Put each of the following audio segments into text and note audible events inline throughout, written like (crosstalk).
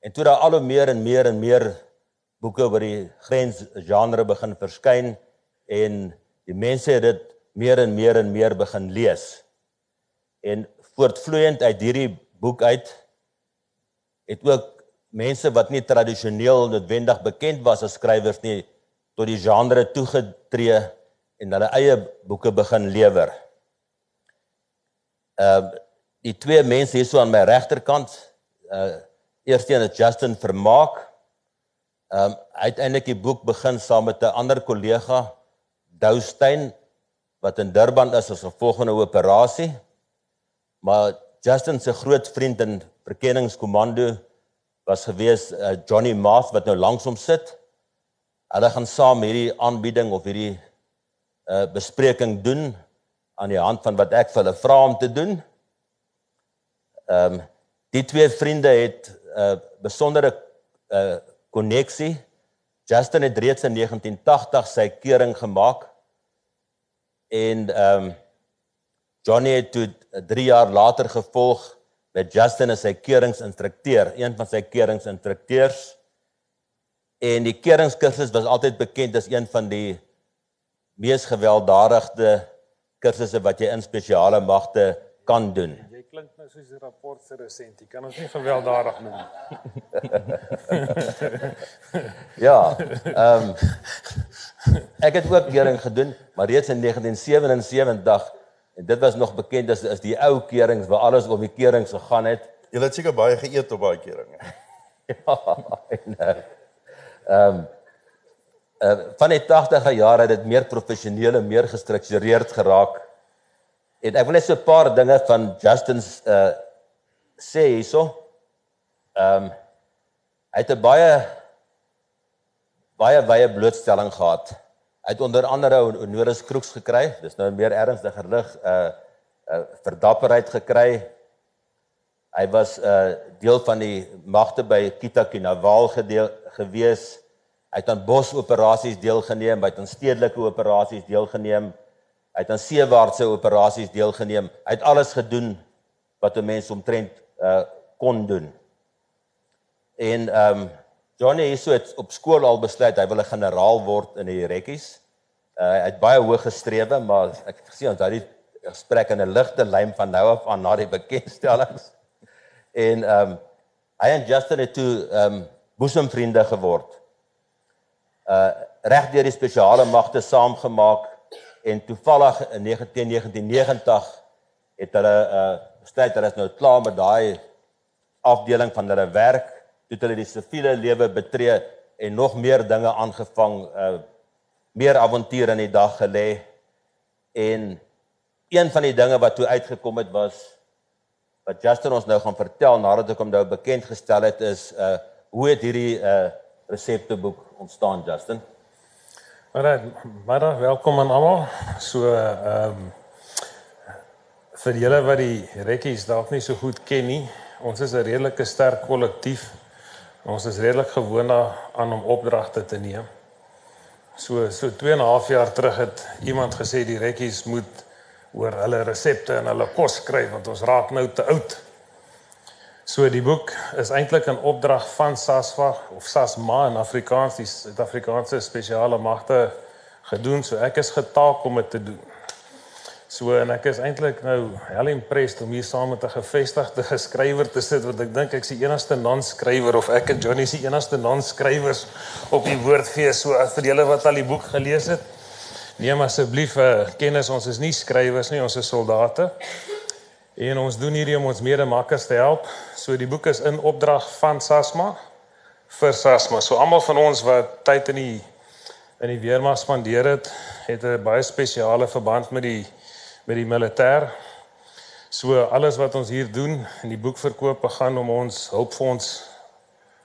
En toe daar al hoe meer en meer en meer boeke oor die grensgenre begin verskyn en die mense het dit meer en meer en meer begin lees. En voortvloeiend uit hierdie boek uit het ook mense wat nie tradisioneel noodwendig bekend was as skrywers nie tot die genre toegetree en hulle eie boeke begin lewer. Ehm uh, die twee mense hier so aan my regterkant, uh eersteen is Justin Vermaak. Ehm um, uiteindelik die boek begin saam met 'n ander kollega, Doustein wat in Durban is as 'n volgende operasie. Maar Justin se groot vriend in verkenningskommando was gewees uh, Johnny Maas wat nou langs hom sit. Hulle gaan saam hierdie aanbieding of hierdie uh bespreking doen aan die hand van wat ek vir hulle vra om te doen. Ehm um, die twee vriende het 'n uh, besondere uh koneksie. Justin het reeds in 1980 sy keuring gemaak en ehm um, Johnny het toe 3 jaar later gevolg met Justin as sy keuringsinstrukteur, een van sy keuringsinstrukteurs. En die keuringskursus was altyd bekend as een van die mees gewelddadigde kursusse wat jy in spesiale magte kan doen. Klink nou soos 'n rapport se resent. Jy kan ons nie gewelddadig noem nie. (laughs) ja. Ehm um, ek het ook kering gedoen, maar reeds in 1977 en dit was nog bekend as as die ou kerings waar alles om die kerings gegaan het. Jy het seker baie geëet op daai kering. (laughs) ja. Eh, ehm um, uh, van die 80er jare het dit meer professioneel en meer gestruktureerd geraak. En ek wil net so 'n paar dinge van Justin's uh sê hierso. Ehm um, hy het 'n baie baie baie blootstelling gehad. Hy het onder andere 'n honoris crux gekry. Dis nou meer ernstiger lig uh uh verdapperheid gekry. Hy was 'n uh, deel van die magte by Kita Kinaval gedeel gewees. Hy het aan bosoperasies deelgeneem, het aan stedelike operasies deelgeneem. Hy het aan seewaartse operasies deelgeneem. Hy het alles gedoen wat 'n mens omtrent uh kon doen. En ehm um, Johnny het so op skool al besluit hy wil 'n generaal word in die rekkies. Uh hy het baie hoog gestrewe, maar ek het gesien ons het die gesprek in 'n ligte lyn van nou af aan na die bekendstellings. En ehm um, hy en Justin het toe ehm um, boesemvriende geword uh reg deur die spesiale magte saamgemaak en toevallig in 1990 het hulle uh besluit hulle is nou klaar met daai afdeling van hulle werk toe hulle die siviele lewe betree en nog meer dinge aangevang uh meer avonture in die dag gelê en een van die dinge wat toe uitgekom het was wat Justin ons nou gaan vertel nadat ek hom nou bekend gestel het is uh hoe het hierdie uh resepteboek ontstaan Justin. Maar maar welkom aan almal. So ehm um, vir julle wat die rekkies dalk nie so goed ken nie, ons is 'n redelike sterk kollektief. Ons is redelik gewoond aan om opdragte te neem. So so 2 en 'n half jaar terug het iemand gesê die rekkies moet oor hulle resepte en hulle kos skryf want ons raak nou te oud. So die boek is eintlik 'n opdrag van SASVA of SASMA in Afrikaans, die Suid-Afrikaanse spesiale magte gedoen. So ek is getaak om dit te doen. So en ek is eintlik nou hel impressed om hier saam met 'n gevestigde skrywer te sit want ek dink ek's die enigste non-skrywer of ek en Johnny is die enigste non-skrywers op die woordfees. So vir julle wat al die boek gelees het, neem asseblief 'n uh, kennis ons is nie skrywers nie, ons is soldate. En ons doen hierdie om ons medemakkers te help. So die boek is in opdrag van SASMA vir SASMA. So almal van ons wat tyd in die in die weermag spandeer het, het 'n baie spesiale verband met die met die militêr. So alles wat ons hier doen in die boekverkoop gaan om ons hulpfonds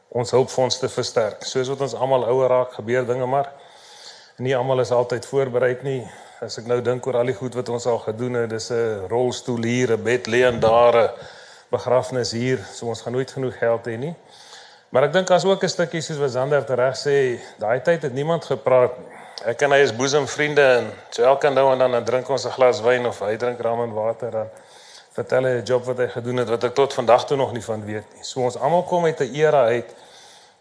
ons hulpfonds te versterk. Soos wat ons almal ouer raak, gebeur dinge maar nie almal is altyd voorbereid nie as ek nou dink oor al die goed wat ons al gedoen het, dis 'n rolstoel hier, 'n bed lê en daar 'n begrafnis hier, so ons gaan nooit genoeg geld hê nie. Maar ek dink as ook 'n stukkie soos wat Zander reg sê, daai tyd het niemand gepraat nie. Ek en hy is boesemvriende en so elke nou en dan dan drink ons 'n glas wyn of hy drink rum en water dan vertel hy 'n job wat hy gedoen het wat ek tot vandag toe nog nie van weet nie. So ons almal kom uit 'n era uit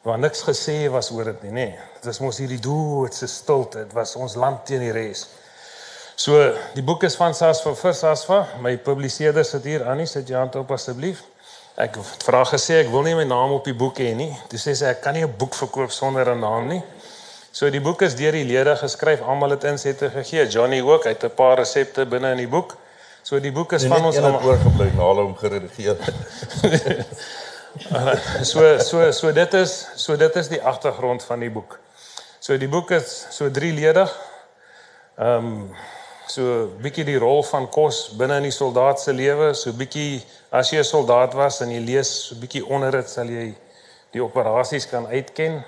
waar niks gesê was oor dit nie, nê. Dit was mos hierdie doodse stilte. Dit was ons land teen die res. So die boek is van Sasva vir Sasva. My publiseerder sit hier, Annie, sit jou hand op asseblief. Ek vra gesê ek wil nie my naam op die boek hê nie. Dis sê sy ek kan nie 'n boek verkoop sonder 'n naam nie. So die boek is deur die lede geskryf. Almal het insette gegee. Johnny ook. Hy het 'n paar resepte binne in die boek. So die boek is En van ons een het oorgebly na hulle hom geredigeer. so so so dit is so dit is die agtergrond van die boek. So die boek is so drieledig. Ehm um, so bietjie die rol van kos binne in die soldaat se lewe, so bietjie as jy 'n soldaat was en jy lees so bietjie onder dit sal jy die operasies kan uitken.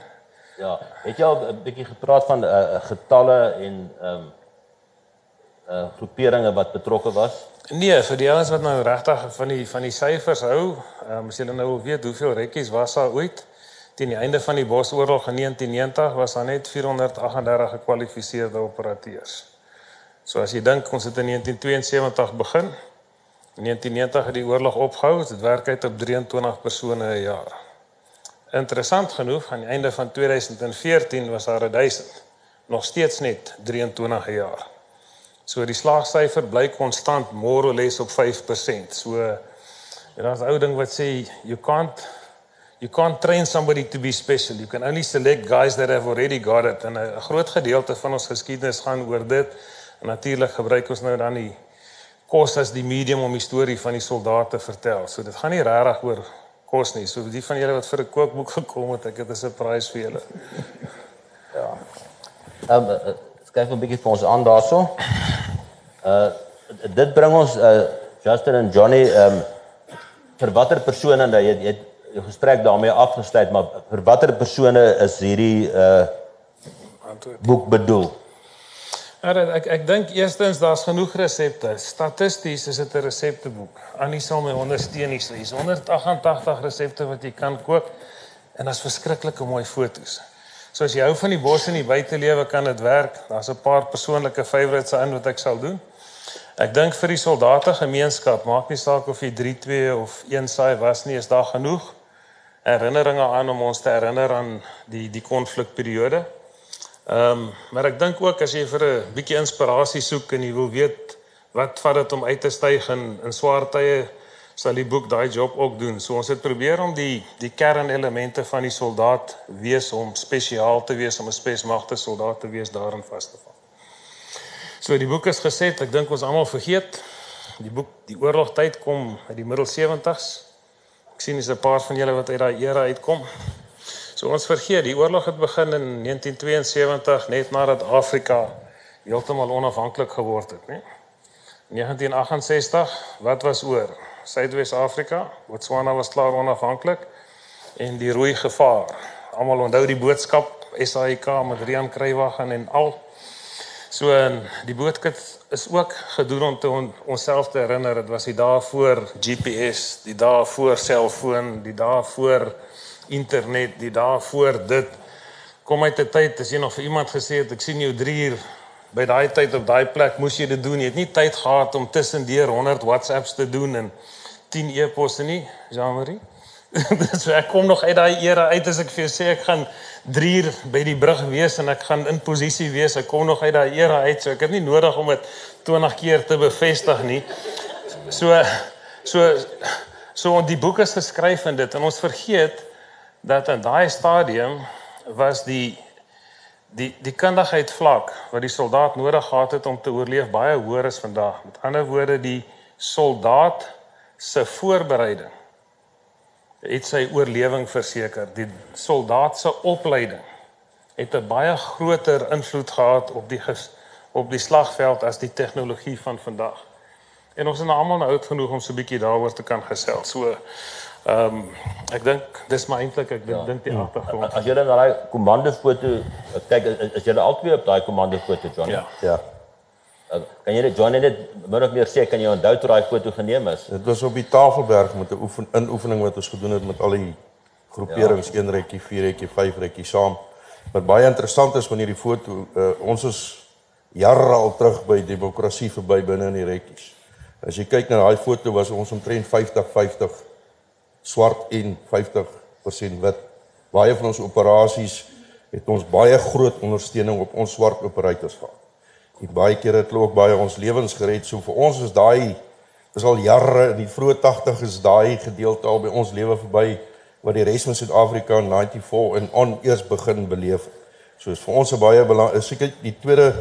Ja, het jy al 'n bietjie gepraat van uh, getalle en ehm um, uh groeperinge wat betrokke was? Nee, vir die ouens wat nou regtig van die van die syfers hou, ehm um, as julle nou wil weet hoeveel rekkies was daar ooit teen die einde van die Bosoorlog in 1990 was daar net 438 gekwalifiseerde operateurs. So as jy dink ons het in 1972 begin, in 1990 het die oorlog opgehou, dit werk uit op 23 persone 'n jaar. Interessant genoeg, aan die einde van 2014 was daar 1000, nog steeds net 23 'n jaar. So die slaagsyfer bly konstant more or less op 5%. So daar's 'n ou ding wat sê you can't you can't train somebody to be special. You can only select guys that have already got it. En 'n groot gedeelte van ons geskiedenis gaan oor dit. En natuurlik gebruik ons nou dan die kos as die medium om die storie van die soldate te vertel. So dit gaan nie regtig oor kos nie. So die van julle wat vir 'n kookboek gekom het, ek het 'n surprise vir julle. Ehm um, skryf 'n bietjie vir ons aan daarso. Uh dit bring ons uh Justin en Johnny ehm um, vir watter persone nou jy jy het jou gesprek daarmee afgesluit, maar vir watter persone is hierdie uh boek bedoel? Ja, ek ek dink eerstens daar's genoeg resepte. Statisties is dit 'n resepteboek. Annie sal my ondersteun hier. Hier's 188 resepte wat jy kan koop en daar's verskriklike mooi foto's. So as jy hou van die bos en die buitelewe kan dit werk. Daar's 'n paar persoonlike favourites in wat ek sal doen. Ek dink vir die soldate gemeenskap, maak nie saak of jy 3-2 of 1 saai was nie, is daar genoeg herinneringe aan om ons te herinner aan die die konflikperiode. Ehm, um, maar ek dink ook as jy vir 'n bietjie inspirasie soek en jy wil weet wat vat dit om uit te styg in in swaar tye, sal die boek daai job ook doen. So ons het probeer om die die kernelemente van die soldaat wees om spesiaal te wees om 'n spesmagte soldaat te wees daarin vas te val. So die boek is geset, ek dink ons almal vergeet. Die boek die oorlogtyd kom uit die middel 70s. Ek sien dis 'n paar van julle wat uit daai era uitkom. So ons vergeet, die oorlog het begin in 1972 net nadat Afrika heeltemal onafhanklik geword het, né? 1968, wat was oor? Suidwes-Afrika, Botswana was klaar onafhanklik en die rooi gevaar. Almal onthou die boodskap SAIK met Rian Kruiwagen en al. So en die boodskap is ook gedoen om te on, onsself te herinner, dit was die dae voor GPS, die dae voor selfoon, die dae voor internet, die dae voor dit. Kom uit 'n tyd as jy nog vir iemand gesê het ek sien jou 3 uur by daai tyd op daai plek moes jy dit doen. Jy het nie tyd gehad om tussendeur 100 WhatsApps te doen en 10 e-posse nie, Jean-Marie. (laughs) so ek kom nog uit daai era uit as ek vir jou sê ek gaan 3 uur by die brug wees en ek gaan in posisie wees. Ek kom nog uit daai era uit, so ek het nie nodig om dit 20 keer te bevestig nie. So so so die boek is geskryf en dit en ons vergeet dat in daai stadium was die die die kundigheid vlak wat die soldaat nodig gehad het om te oorleef baie hoër as vandag. Met ander woorde die soldaat se voorbereiding het sy oorlewing verseker. Die soldaat se opleiding het 'n baie groter invloed gehad op die op die slagveld as die tegnologie van vandag. En ons is nou almal nou oud genoeg om so 'n bietjie daaroor te kan gesels. So Ehm um, ek dink dis maar eintlik ek ja. dink die agtergrond. As jy dan daai komandofoto kyk is, is jy albei op daai komandofoto John? Ja. Ja. Uh, kan jy net John net min of meer sê kan jy onthou toe daai foto geneem is? Dit was op die Tafelberg met 'n oefen inoefening wat ons gedoen het met al die groeperings, ja. een rekkie, vier rekkie, vyf rekkie saam. Wat baie interessant is van hierdie foto, uh, ons is jare al terug by demokrasie verby binne in die rekkies. As jy kyk na daai foto was ons omtrent 50-50 swart en 50% wit. Baie van ons operasies het ons baie groot ondersteuning op ons swart operators gehad. Die baie kere het hulle ook baie ons lewens gered. So vir ons is daai is al jare in die vroeë 80's daai gedeelte al by ons lewe verby wat die res van Suid-Afrika in 94 en on eers begin beleef. So is vir ons 'n baie belang is seker die tweede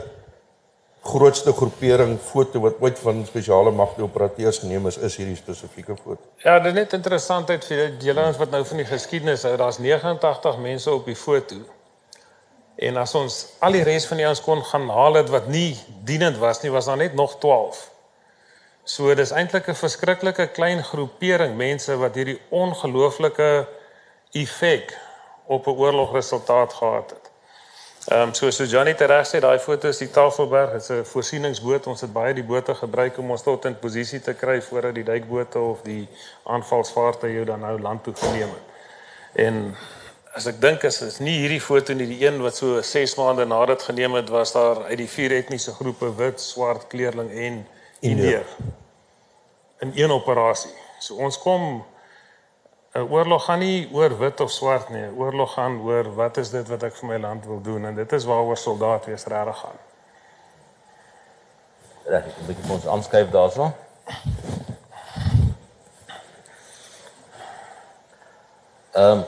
grootste groepering foto wat ooit van spesiale magte operateurs geneem is is hierdie spesifieke foto. Ja, dit is net interessantheid vir julle ons wat nou van die geskiedenis hou. Daar's 89 mense op die foto. En as ons al die res van die ouens kon gaan haal het wat nie dienend was nie, was daar net nog 12. So dis eintlik 'n verskriklike klein groepering mense wat hierdie ongelooflike effek op 'n oorlogresultaat gehad het. Ehm um, so so Johnny tereg sê daai foto is die Tafelberg, dit's 'n voorsieningsboot. Ons het baie die bote gebruik om ons tot in posisie te kry voordat die duikbote of die aanvalsvaartuie jou dan nou land toe geneem het. En as ek dink as is nie hierdie foto nie die een wat so 6 maande na dit geneem het was daar uit die vier etniese groepe wit, swart, kleurling en Indiër in een operasie. So ons kom 'n oorlog gaan nie oor wit of swart nie. Oorlog gaan oor wat is dit wat ek vir my land wil doen en dit is waaroor soldaat wees regtig gaan. Reg, ek 'n bietjie ons aanskuif daarso. Ehm um,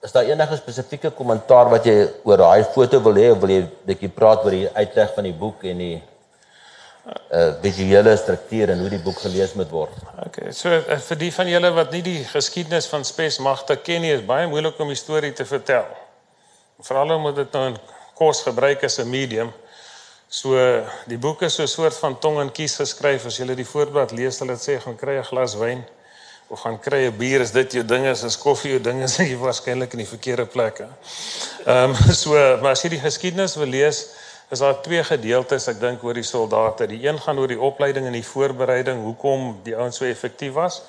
is daar enige spesifieke kommentaar wat jy oor daai foto wil hê of wil jy bietjie praat oor die uitleg van die boek en die uh visuele struktuur en hoe die boek gelees moet word. Okay, so uh, vir die van julle wat nie die geskiedenis van spesmagte ken nie, is baie moeilik om die storie te vertel. Veral omdat dit nou in kos gebruik as 'n medium. So die boek is so 'n soort van tong en kies geskryf. As jy die voorblad lees, sal dit sê gaan kry 'n glas wyn of gaan kry 'n bier, is dit jou ding is, is koffie jou ding is, jy waarskynlik in die verkeerde plek. Ehm um, (laughs) so, maar as jy die geskiedenis wil lees, is daar twee gedeeltes ek dink oor die soldate. Die een gaan oor die opleiding en die voorbereiding, hoekom die ouens so effektief was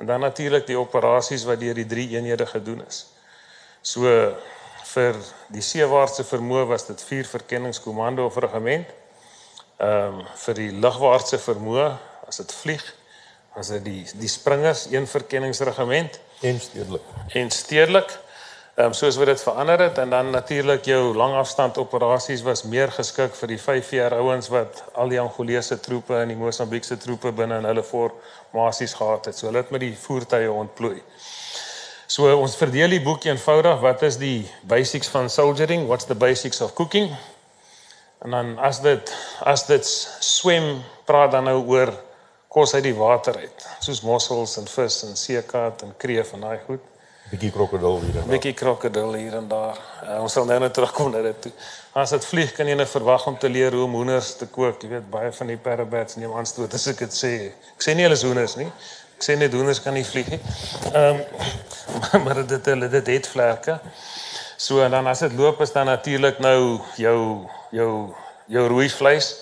en dan natuurlik die operasies wat deur die drie eenhede gedoen is. So vir die seewaartse vermoë was dit vier verkenningskomando of regiment. Ehm um, vir die lugwaartse vermoë, as dit vlieg, as dit die die springers een verkenningsregiment en stedelik. En stedelik Ehm um, soos wat dit verander het en dan natuurlik jou langafstand operasies was meer geskik vir die 5 jaar ouens wat al die Angolese troepe en die Mosambiekse troepe binne in hulle formasies gehad het. So hulle het met die voertuie ontplooi. So ons verdeel die boek eenvoudig, wat is die basics van soldiering? What's the basics of cooking? En dan as dit as dit swem, praat dan nou oor kos uit die water uit, soos mossels en vis en seekat en kreef en daai goed bietjie krokodil hier en daar. Bietjie krokodil hier en daar. Uh, ons sal nou net terugkom na dit toe. As dit vlieg kan jy net verwag om te leer hoe om hoenders te kook. Jy weet baie van die parrots neem aanstoot as ek dit sê. Ek sê nie hulle is hoenders nie. Ek sê net hoenders kan nie vlieg nie. Ehm (laughs) um, maar dit hulle dit het vlerke. So en dan as dit loop is dan natuurlik nou jou jou jou rooi vleis.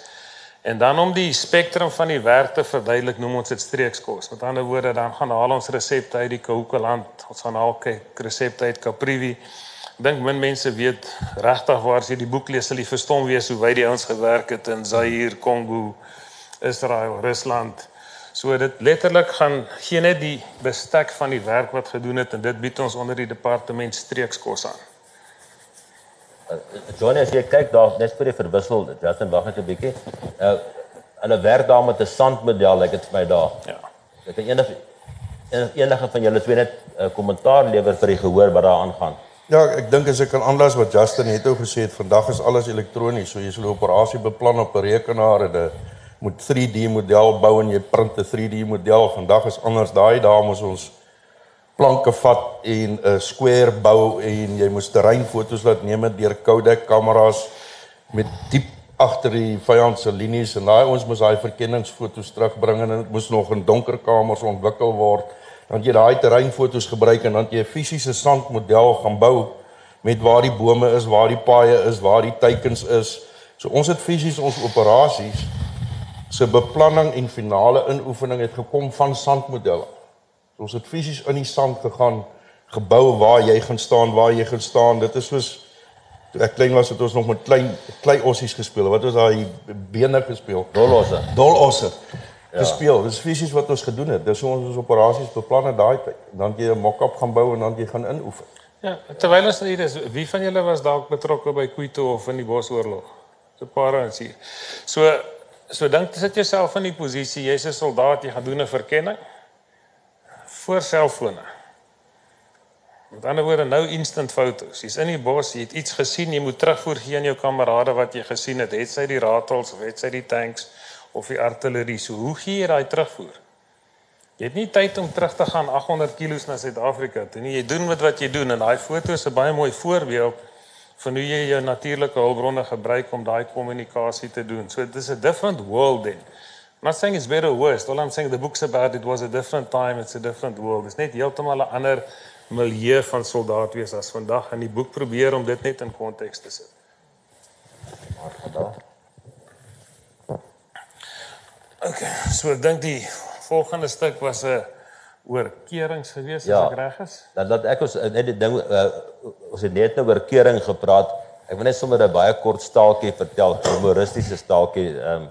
En dan om die spektrum van die werk te verduidelik, noem ons dit streekskos. Met ander woorde, dan gaan haal ons resepte uit die Kahukeland. Ons gaan haal resepte uit Kaprivi. Ek dink min mense weet regtig waar as jy die boek lees, sal jy verstom wees hoe wyd die ouens gewerk het in Zaire, Kongo, Israel, Rusland. So dit letterlik gaan gee net die bestek van die werk wat gedoen het en dit bied ons onder die departement streekskos aan. Uh, Johnny as jy kyk daar net vir die verwissel, Justin wag net 'n bietjie. Uh hulle werk daar met 'n sandmodel, lyk like dit vir my daar. Ja. Ek het enige enige van julle twee net 'n uh, kommentaar lewer vir die gehoor wat daar aangaan. Ja, ek dink as ek kan aanlas wat Justin net ou gesê het, vandag is alles elektronies, so jy sal 'n operasie beplan op 'n rekenaar en 'n moet 3D model bou en jy print 'n 3D model. Vandag is anders. Daai dae moes ons planke vat en 'n square bou en jy moes terreinfoto's laat neem deur Kodak kameras met diep agter die vyand se linies en daai ons moes daai verkenningsfoto's terugbring en dit moes nog in donker kamers ontwikkel word. Dan jy daai terreinfoto's gebruik en dan jy 'n fisiese sandmodel gaan bou met waar die bome is, waar die paaie is, waar die teikens is. So ons het fisies ons operasies se beplanning en finale inoefening het gekom van sandmodelle. Ons het fisies in die sand gegaan, gebou waar jy gaan staan, waar jy gaan staan. Dit is soos toe ek klein was het ons nog met klein klei ossies gespeel. Wat was daai bene gespeel? Dolosse. Dolosse. gespeel. Dis fisies wat ons gedoen het. Dis hoe ons ons operasies beplan het daai tyd. Dan jy 'n mock-up gaan bou en dan jy gaan inoefen. Ja, terwyl ons hier is, wie van julle was dalk betrokke by Kuito of in die Bosoorlog? So 'n paar ons hier. So so dink sit jouself in die posisie, jy's 'n soldaat, jy gaan doen 'n verkenning voor selfone. Met ander woorde nou instant fotos. Jy's in die bos, jy het iets gesien, jy moet terugvoer gee aan jou kamerade wat jy gesien het. Het sy die ratels of het sy die tanks of die artillerie? So hoe gee jy daai terugvoer? Jy het nie tyd om terug te gaan 800 km na Suid-Afrika toe nie. Jy doen met wat jy doen en daai foto is 'n baie mooi voorbeeld van hoe jy jou natuurlike hulpbronne gebruik om daai kommunikasie te doen. So this is a different world then. I'm not saying it's better or worse. All I'm saying the books about it was a different time, it's a different world. Dit's net heeltemal 'n ander milieu van soldaat wees as vandag en die boek probeer om dit net in konteks te sit. Maar vandag. Okay, so ek dink die volgende stuk was 'n oor keerings gewees ja, as ek reg is. Dan laat ek ons net die ding uh, ons het net nou oor kering gepraat. Ek wil net sommer 'n baie kort staaltjie vertel, 'n humoristiese staaltjie ehm um,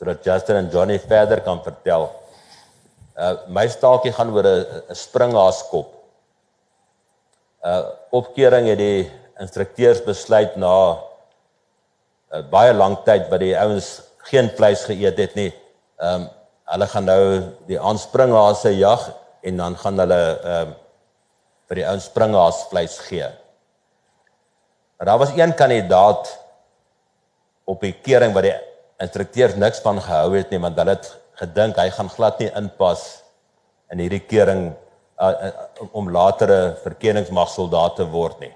sodat Justin en Johnny verder kan vertel. Uh my staaltjie gaan oor 'n springhaaskop. Uh opkering het die instrukteurs besluit na 'n uh, baie lang tyd wat die ouens geen vleis geëet het nie. Ehm um, hulle gaan nou die aanspringhase jag en dan gaan hulle ehm um, vir die ouens springhaas vleis gee. Maar daar was een kandidaat op die kering wat die instrukteurs niks van gehou het nie want hulle het gedink hy gaan glad nie inpas in hierdie kering uh, uh, om latere verkenningsmagsoldaat te word nie.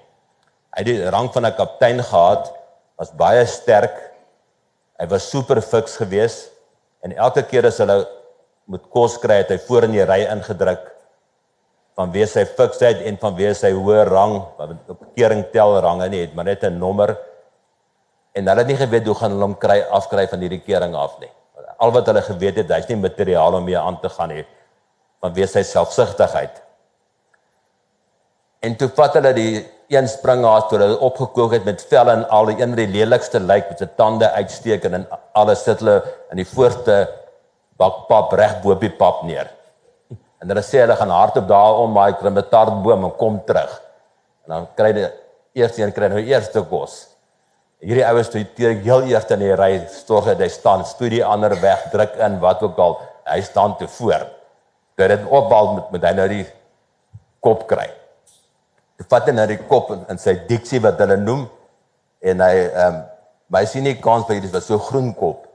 Hy het die rang van 'n kaptein gehad, was baie sterk. Hy was super fiks geweest En elke keer as hulle moet kos kry, het hy voor in die ry ingedruk van wie sy fiksheid en van wie sy hoë rang, want op kering tel range nie, het maar net 'n nommer. En hulle het nie geweet hoe gaan hulle hom kry afkry van hierdie kering af nie. Al wat hulle geweet het, hy's nie materiaal om mee aan te gaan nie van wie sy selfsugtigheid. En toe vat hulle die een springhaas toe hulle opgekook het met vel en al die een wat die lelikste lyk met sy tande uitsteek en alles sit hulle in die voorste bak pap reg bo op die pap neer. En hulle sê hulle gaan hardop daar om my krimetartboom en kom terug. En dan kry die eerste een kry nou eerste kos. Hierdie ouens toe teer heel eers in die ry storg hy staan, spoed die ander weg, druk in wat ook al, hy staan te voor. Dat dit opbal met met hy nou die kop kry. Hy vat net die kop in, in sy diksie wat hulle noem en hy ehm um, hy sien nie kans vir hierdie wat so groen kop.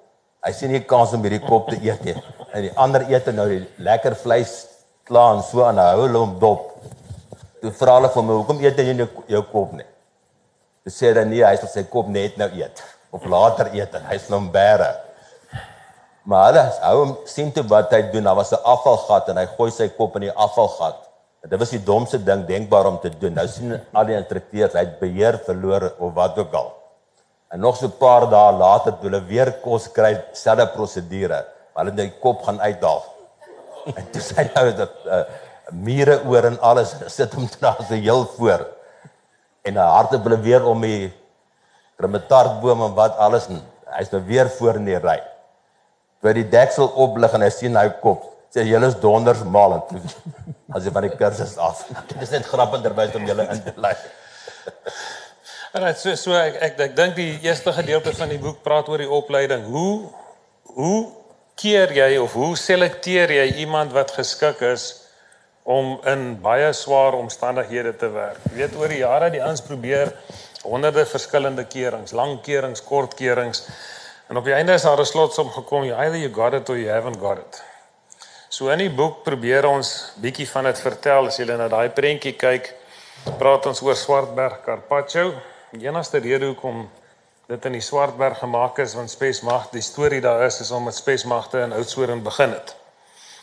Hy sien nie kans om hierdie kop te eet nie. En die ander eet nou die lekker vleis klaar en so aan hou hulle hom dop. Toe vra hulle vir my, "Hoekom eet jy nie jou kop nie?" Hy sê dan nee, hy sal sy kop net nou eet of later eet en hy's nou bære. Maar hulle hou hom sien toe wat hy doen. Daar was 'n afvalgat en hy gooi sy kop in die afvalgat. Dit was die domste ding denkbaar om te doen. Nou sien al die instrukteurs hy het beheer verloor of wat ook al. En nog so 'n paar dae later toe hulle weer kos kry, selfde prosedure. Hulle net die kop gaan uitdaal. En dis hy nou dat uh, mure oor en alles sit hom daar so heel voor. En hy harte hulle weer om die krimetartboom en wat alles en hy's nou weer voor in die ry. Toe die deksel oplig en hy sien hy kop sê julle is donders mal en toe (laughs) as jy van die kursus af. (laughs) Dit is net grappenderwys om julle in te lei. (laughs) En so so ek ek ek dink die eerste gedeelte van die boek praat oor die opleiding. Hoe hoe keer jy of hoe selekteer jy iemand wat geskik is om in baie swaar omstandighede te werk? Jy weet oor die jare die ons probeer honderde verskillende kerings, lang kerings, kort kerings. En op die einde is daar 'n slotsom gekom, you either you got it or you haven't got it. So in die boek probeer ons bietjie van dit vertel. As jy na daai prentjie kyk, praat ons oor Swartberg Carpaccio. Die enigste rede hoekom dit in die Swartberg gemaak is want Spesmag, die storie daar is is om met Spesmagte in Oudtshoorn begin het.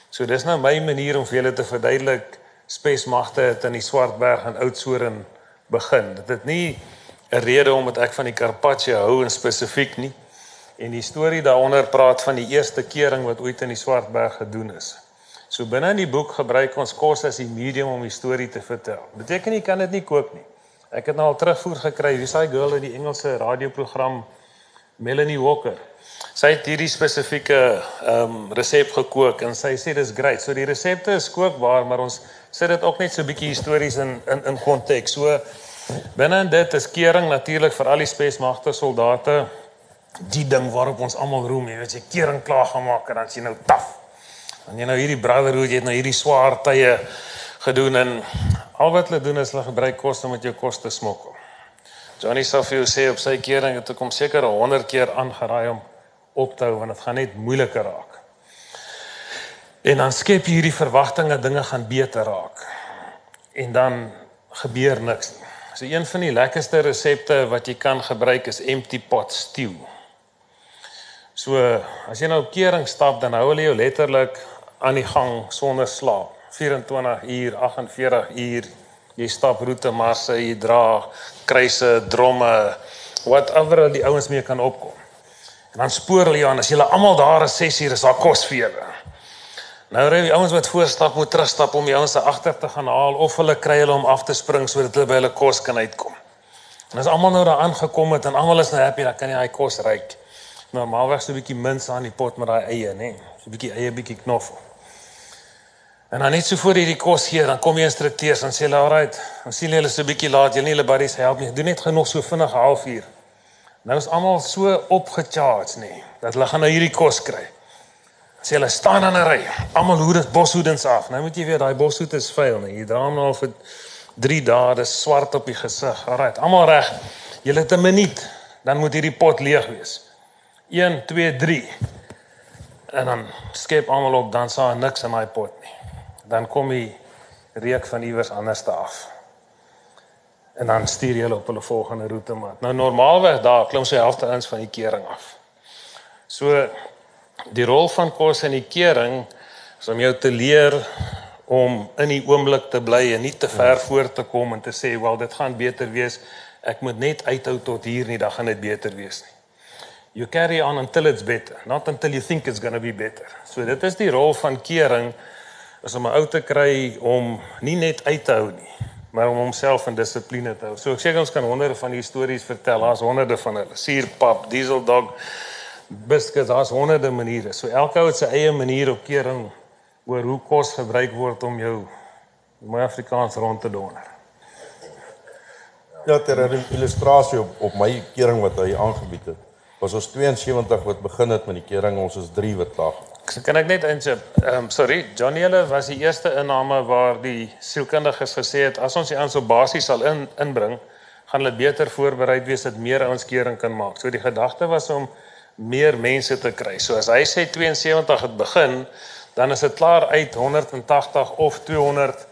So dis nou my manier om vir julle te verduidelik Spesmagte het in die Swartberg en Oudtshoorn begin. Dit het nie 'n rede omdat ek van die Carpaccio hou en spesifiek nie. En die storie daaronder praat van die eerste kering wat ooit in die Swartberg gedoen is. So binne in die boek gebruik ons kos as die medium om die storie te vertel. Beteken nie kan dit nie koop nie. Ek het nou al terugvoer gekry. Wie's daai girl in die Engelse radioprogram Melanie Walker. Sy het hierdie spesifieke ehm um, resep gekook en sy sê dis great. So die resepte is kookbaar, maar ons sit dit ook net so 'n bietjie histories in in in konteks. So binne dit is kering natuurlik vir al die spesmagte soldate die ding waarop ons almal roem, jy weet jy kering klaar gemaak en dan sien nou taf. En jy nou hierdie brotherhood, jy het nou hierdie swaar tye gedoen en al wat hulle doen is hulle gebruik kos om met jou kos te smokkel. Johnny Safio sê op sy kering het ek hom seker 100 keer aangeraai om op te hou want dit gaan net moeiliker raak. En dan skep jy hierdie verwagting dat dinge gaan beter raak. En dan gebeur niks. So een van die lekkerste resepte wat jy kan gebruik is empty pot stew. So as jy nou op kering stap dan hou hulle jou letterlik aan die gang sonder slaap. 24 uur, 48 uur. Jy stap roete marse, jy dra kruise, dromme, whatever die ouens mee kan opkom. En dan spoor hulle jou aan as julle almal daar is 6 uur is daar kos vir julle. Nou ry die ouens wat voorstap moet terugstap om die ouens se agter te gaan haal of hulle kry hulle om af te spring sodat hulle by hulle kos kan uitkom. En as almal nou daar aangekom het en almal is nou happy, dan kan jy daai kos ryk. Normaalweg so 'n bietjie mins aan die pot met daai eie, nê. So 'n bietjie eie, bietjie knoffel. En dan net so voor hierdie kos gee, dan kom die instrukteurs en sê hulle, "Alright, ons sien julle so 'n bietjie laat. Julle nie hulle buddies help nie. Doen net genoeg so vinnig 'n halfuur." Nou is almal so opgecharge, nê, dat hulle gaan nou hierdie kos kry. Sê hulle staan in 'n ry. Almal hoed dit boshoedens af. Nou moet jy weet daai boshoed is vuil, nê. Jy dra hom nou vir 3 dae, dis swart op die gesig. Alright, almal reg. Julle het 'n minuut, dan moet hierdie pot leeg wees. 1 2 3 en dan skep almal op dan sal niks in daai pot nie dan kom die reuk van iewers anders af. En dan stuur jy hulle op hulle volgende roete maar. Nou normaalweg daar klim sy helfte ins van die kering af. So die rol van kos in die kering is om jou te leer om in die oomblik te bly en nie te ver voor te kom en te sê wel dit gaan beter wees. Ek moet net uithou tot hier nie, dan gaan dit beter wees nie. You carry on until it's better, not until you think it's going to be better. So dit is die rol van kering is om 'n ou te kry om nie net uit te hou nie, maar om homself in dissipline te hou. So ek seker ons kan honderde van die stories vertel. Daar's honderde van hulle. Suurpap, diesel dog, biscuits, daar's honderde maniere. So elke ou het sy eie manier op kering oor hoe kos gebruik word om jou mooi Afrikaans rond te donder. Ja, ter illustrasie op op my kering wat hy aangebied het. Was ons 72 wat begin het met die kering, ons is 3 wat klaar So kan ek net insit. Ehm um, sorry, Johnny hulle was die eerste inname waar die sielkundiges gesê het as ons die aan so basies sal in inbring, gaan hulle beter voorberei wees dat meer ouens kering kan maak. So die gedagte was om meer mense te kry. So as hy sê 72 het begin, dan is dit klaar uit 180 of 200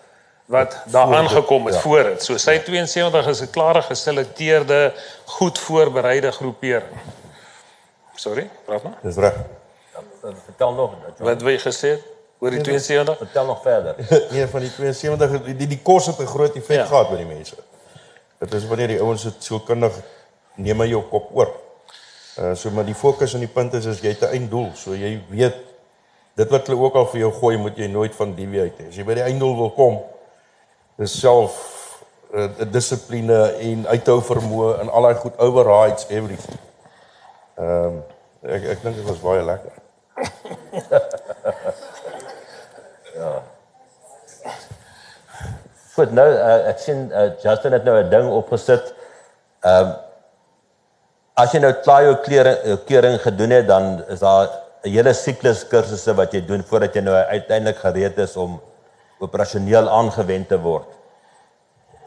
wat daar aangekom het ja. voor dit. So sy 72 is 'n klare geselekteerde, goed voorbereide groepering. Sorry, praat maar. Dis reg. Vertel nog wat wil jy gesê oor die 72 nee, vertel nog verder. (laughs) Nee van die 72 die die, die kos het 'n groot effek ja. gehad by die mense. Dit is wanneer die ouens dit sielkundig neem hy jou kop oor. Uh, so maar die fokus en die punt is is jy het 'n einddoel. So jy weet dit wat hulle ook al vir jou gooi moet jy nooit van die weet as jy by die einddoel wil kom is self uh, dissipline en uithou vermoë en al daai goed overrides everything ehm um, ek ek dink dit was baie lekker (laughs) ja. Goed, nou uh, ek sien uh, Justin het nou 'n ding opgesit. Ehm uh, as jy nou klaar jou klere keuring gedoen het, dan is daar 'n hele siklus kursusse wat jy doen voordat jy nou uiteindelik gereed is om operasioneel aangewend te word.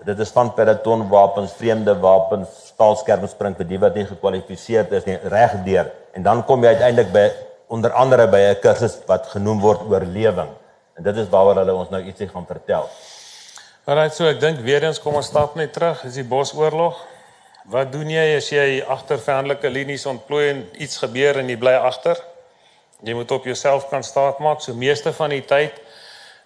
Dit is van peloton wapens, vreemde wapens, staalskermspring vir die wat nie gekwalifiseer is nie, regdeur. En dan kom jy uiteindelik by onder andere by 'n kursus wat genoem word oorlewing. En dit is waaroor hulle ons nou ietsie gaan vertel. Alraai, so ek dink weer eens kom ons stap net terug, is die Bosoorlog. Wat doen jy as jy agter vriendelike linies ontplooi en iets gebeur en jy bly agter? Jy moet op jouself kan staatmaak. So meeste van die tyd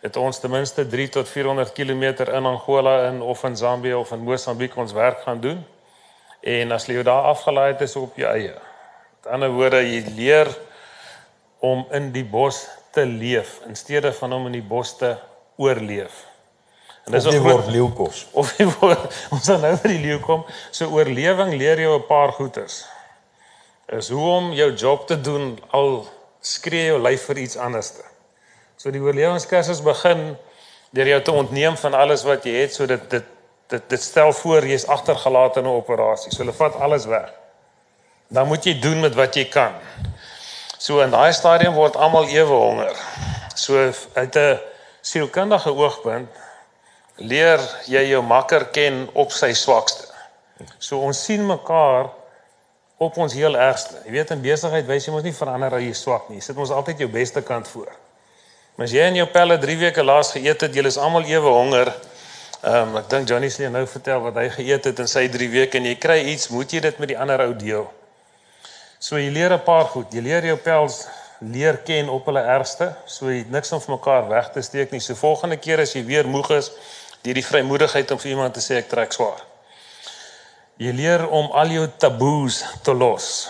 het ons ten minste 3 tot 400 km in Angola in of in Zambië of in Mosambiek ons werk gaan doen. En as jy daar afgelaai het is op jou eie. Met ander woorde, jy leer om in die bos te leef in steede van om in die bos te oorleef. En dis 'n groot leeukos. Of jy word (laughs) ons dan nou by die leeu kom, so oorlewing leer jou 'n paar goeters. is hoe om jou job te doen al skree jou lyf vir iets anderste. So die oorlewingskursus begin deur jou te ontneem van alles wat jy het sodat dit dit dit stel voor jy's agtergelaat in 'n operasie. So hulle vat alles weg. Dan moet jy doen met wat jy kan. So in daai stadium word almal ewe honger. So uit 'n sielkundige oogpunt leer jy jou makker ken op sy swakste. So ons sien mekaar op ons heel ergste. Jy weet in besigheid wys jy mos nie verander as jy swak nie. Jy sit ons altyd jou beste kant voor. Maar as jy en jou pelle 3 weke laas geëet het, julle is almal ewe honger. Ehm um, ek dink Johnny sê nou vertel wat hy geëet het in sy 3 weke en jy kry iets, moet jy dit met die ander ou deel. So jy leer 'n paar goed. Jy leer jou pels leer ken op hulle ergste, so jy niks om vir mekaar weg te steek nie. So volgende keer as jy weer moeg is, jy die vrymoedigheid om vir iemand te sê ek trek swaar. Jy leer om al jou taboes te los.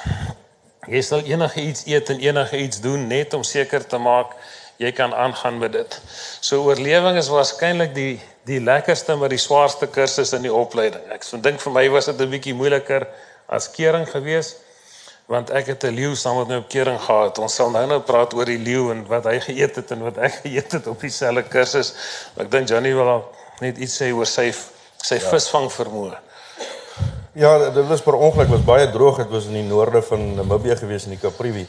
Jy sal enige iets eet en enige iets doen net om seker te maak jy kan aangaan met dit. So oorlewing is waarskynlik die die lekkerste maar die swaarste kursus in die opleiding. Ek so dink vir my was dit 'n bietjie moeiliker as kering gewees want ek het 'n leeu saam met my op kering gehad. Ons sal nou nou praat oor die leeu en wat hy geëet het en wat ek (laughs) geëet het op dieselfde kursus. Ek dink Johnny wil net iets sê oor sy sy ja. visvang vermoë. Ja, dit was per ongeluk was baie droog. Dit was in die noorde van Namibië gewees in die Kaprivi.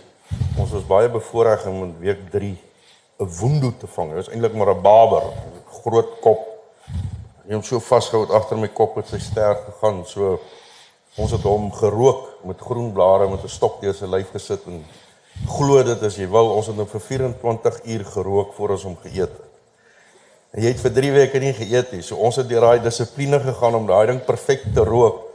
Ons was baie bevoorreg om in week 3 'n woendoe te vang. Dit was eintlik maar 'n baber, groot kop. Hy het so vasgehou agter my kop met sy ster gegaan. So ons het hom gerook met groen blare met 'n stok deur sy lyf gesit en glo dit as jy wil, ons het hom vir 24 uur gerook voor ons hom geëet het. En jy het vir 3 weke nie geëet nie. So ons het deur daai dissipline gegaan om daai ding perfek te rook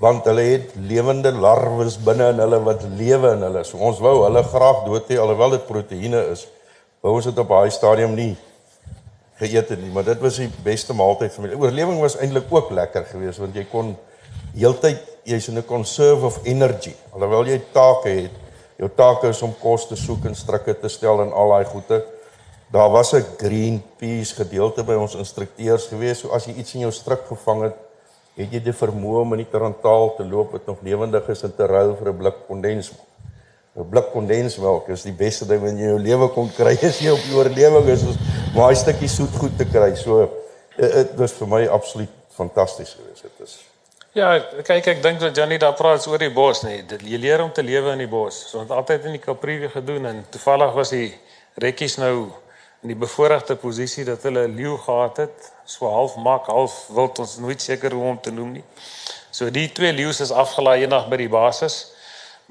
want hulle het lewende larwes binne in hulle wat lewe in hulle. So ons wou hulle graag dood hê alhoewel dit proteïene is wou ons dit op daai stadium nie geëet het nie, maar dit was die beste maaltyd vir my. Oorlewing was eintlik ook lekker geweest want jy kon heeltyd jy's in 'n conserve of energy. Alhoewel jy take het, jou take is om kos te soek en strikke te stel en al daai goede. Daar was 'n green peas gedeelte by ons instrukteurs geweest. So as jy iets in jou strik gevang het, het jy die vermoë om in die tarantaal te loop wat nog lewendig is en te ruil vir 'n blik kondensmelk. 'n blik kondensmelk is die beste ding wat jy in jou lewe kon kry as jy op die oorlewing is om daai stukkie soet goed te kry. So dit was vir my absoluut fantasties geweest. Dit is Ja, kyk ek dink dat Johnny daar praat oor die bos nie. Dit jy leer om te lewe in die bos. So ons het altyd in die Kaprivi gedoen en toevallig was die rekkies nou in die bevoordeelde posisie dat hulle 'n leeu gehad het, so half mak, half wild, ons nooit seker hoe om te noem nie. So die twee leeu's is afgelaai eendag by die basis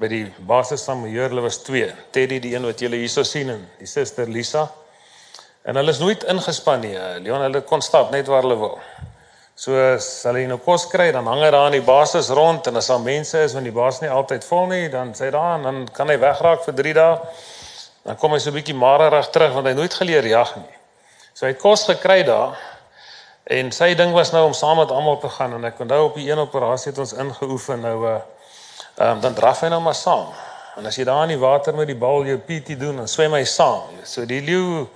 by die basis van Meyer, hulle was twee. Teddy die een wat julle hierso sien en die suster Lisa. En hulle is nooit ingespan nie. Leon hulle kon stap net waar hulle wil. So as hulle nou kos kry, dan hang hy daar aan die basis rond en as daar mense is want die baas nie altyd vol nie, dan sê hy daar en dan kan hy wegraak vir 3 dae. Dan kom hy so 'n bietjie marerig terug want hy nooit geleer jag nie. So hy het kos gekry daar. En sy ding was nou om saam met almal te gaan en ek onthou op die een operasie het ons ingeoefen nou 'n uh, Ehm um, dan draf hy nou maar saam. En as jy daar in die water met die bal jou PT doen, dan swem hy saam. So die leeu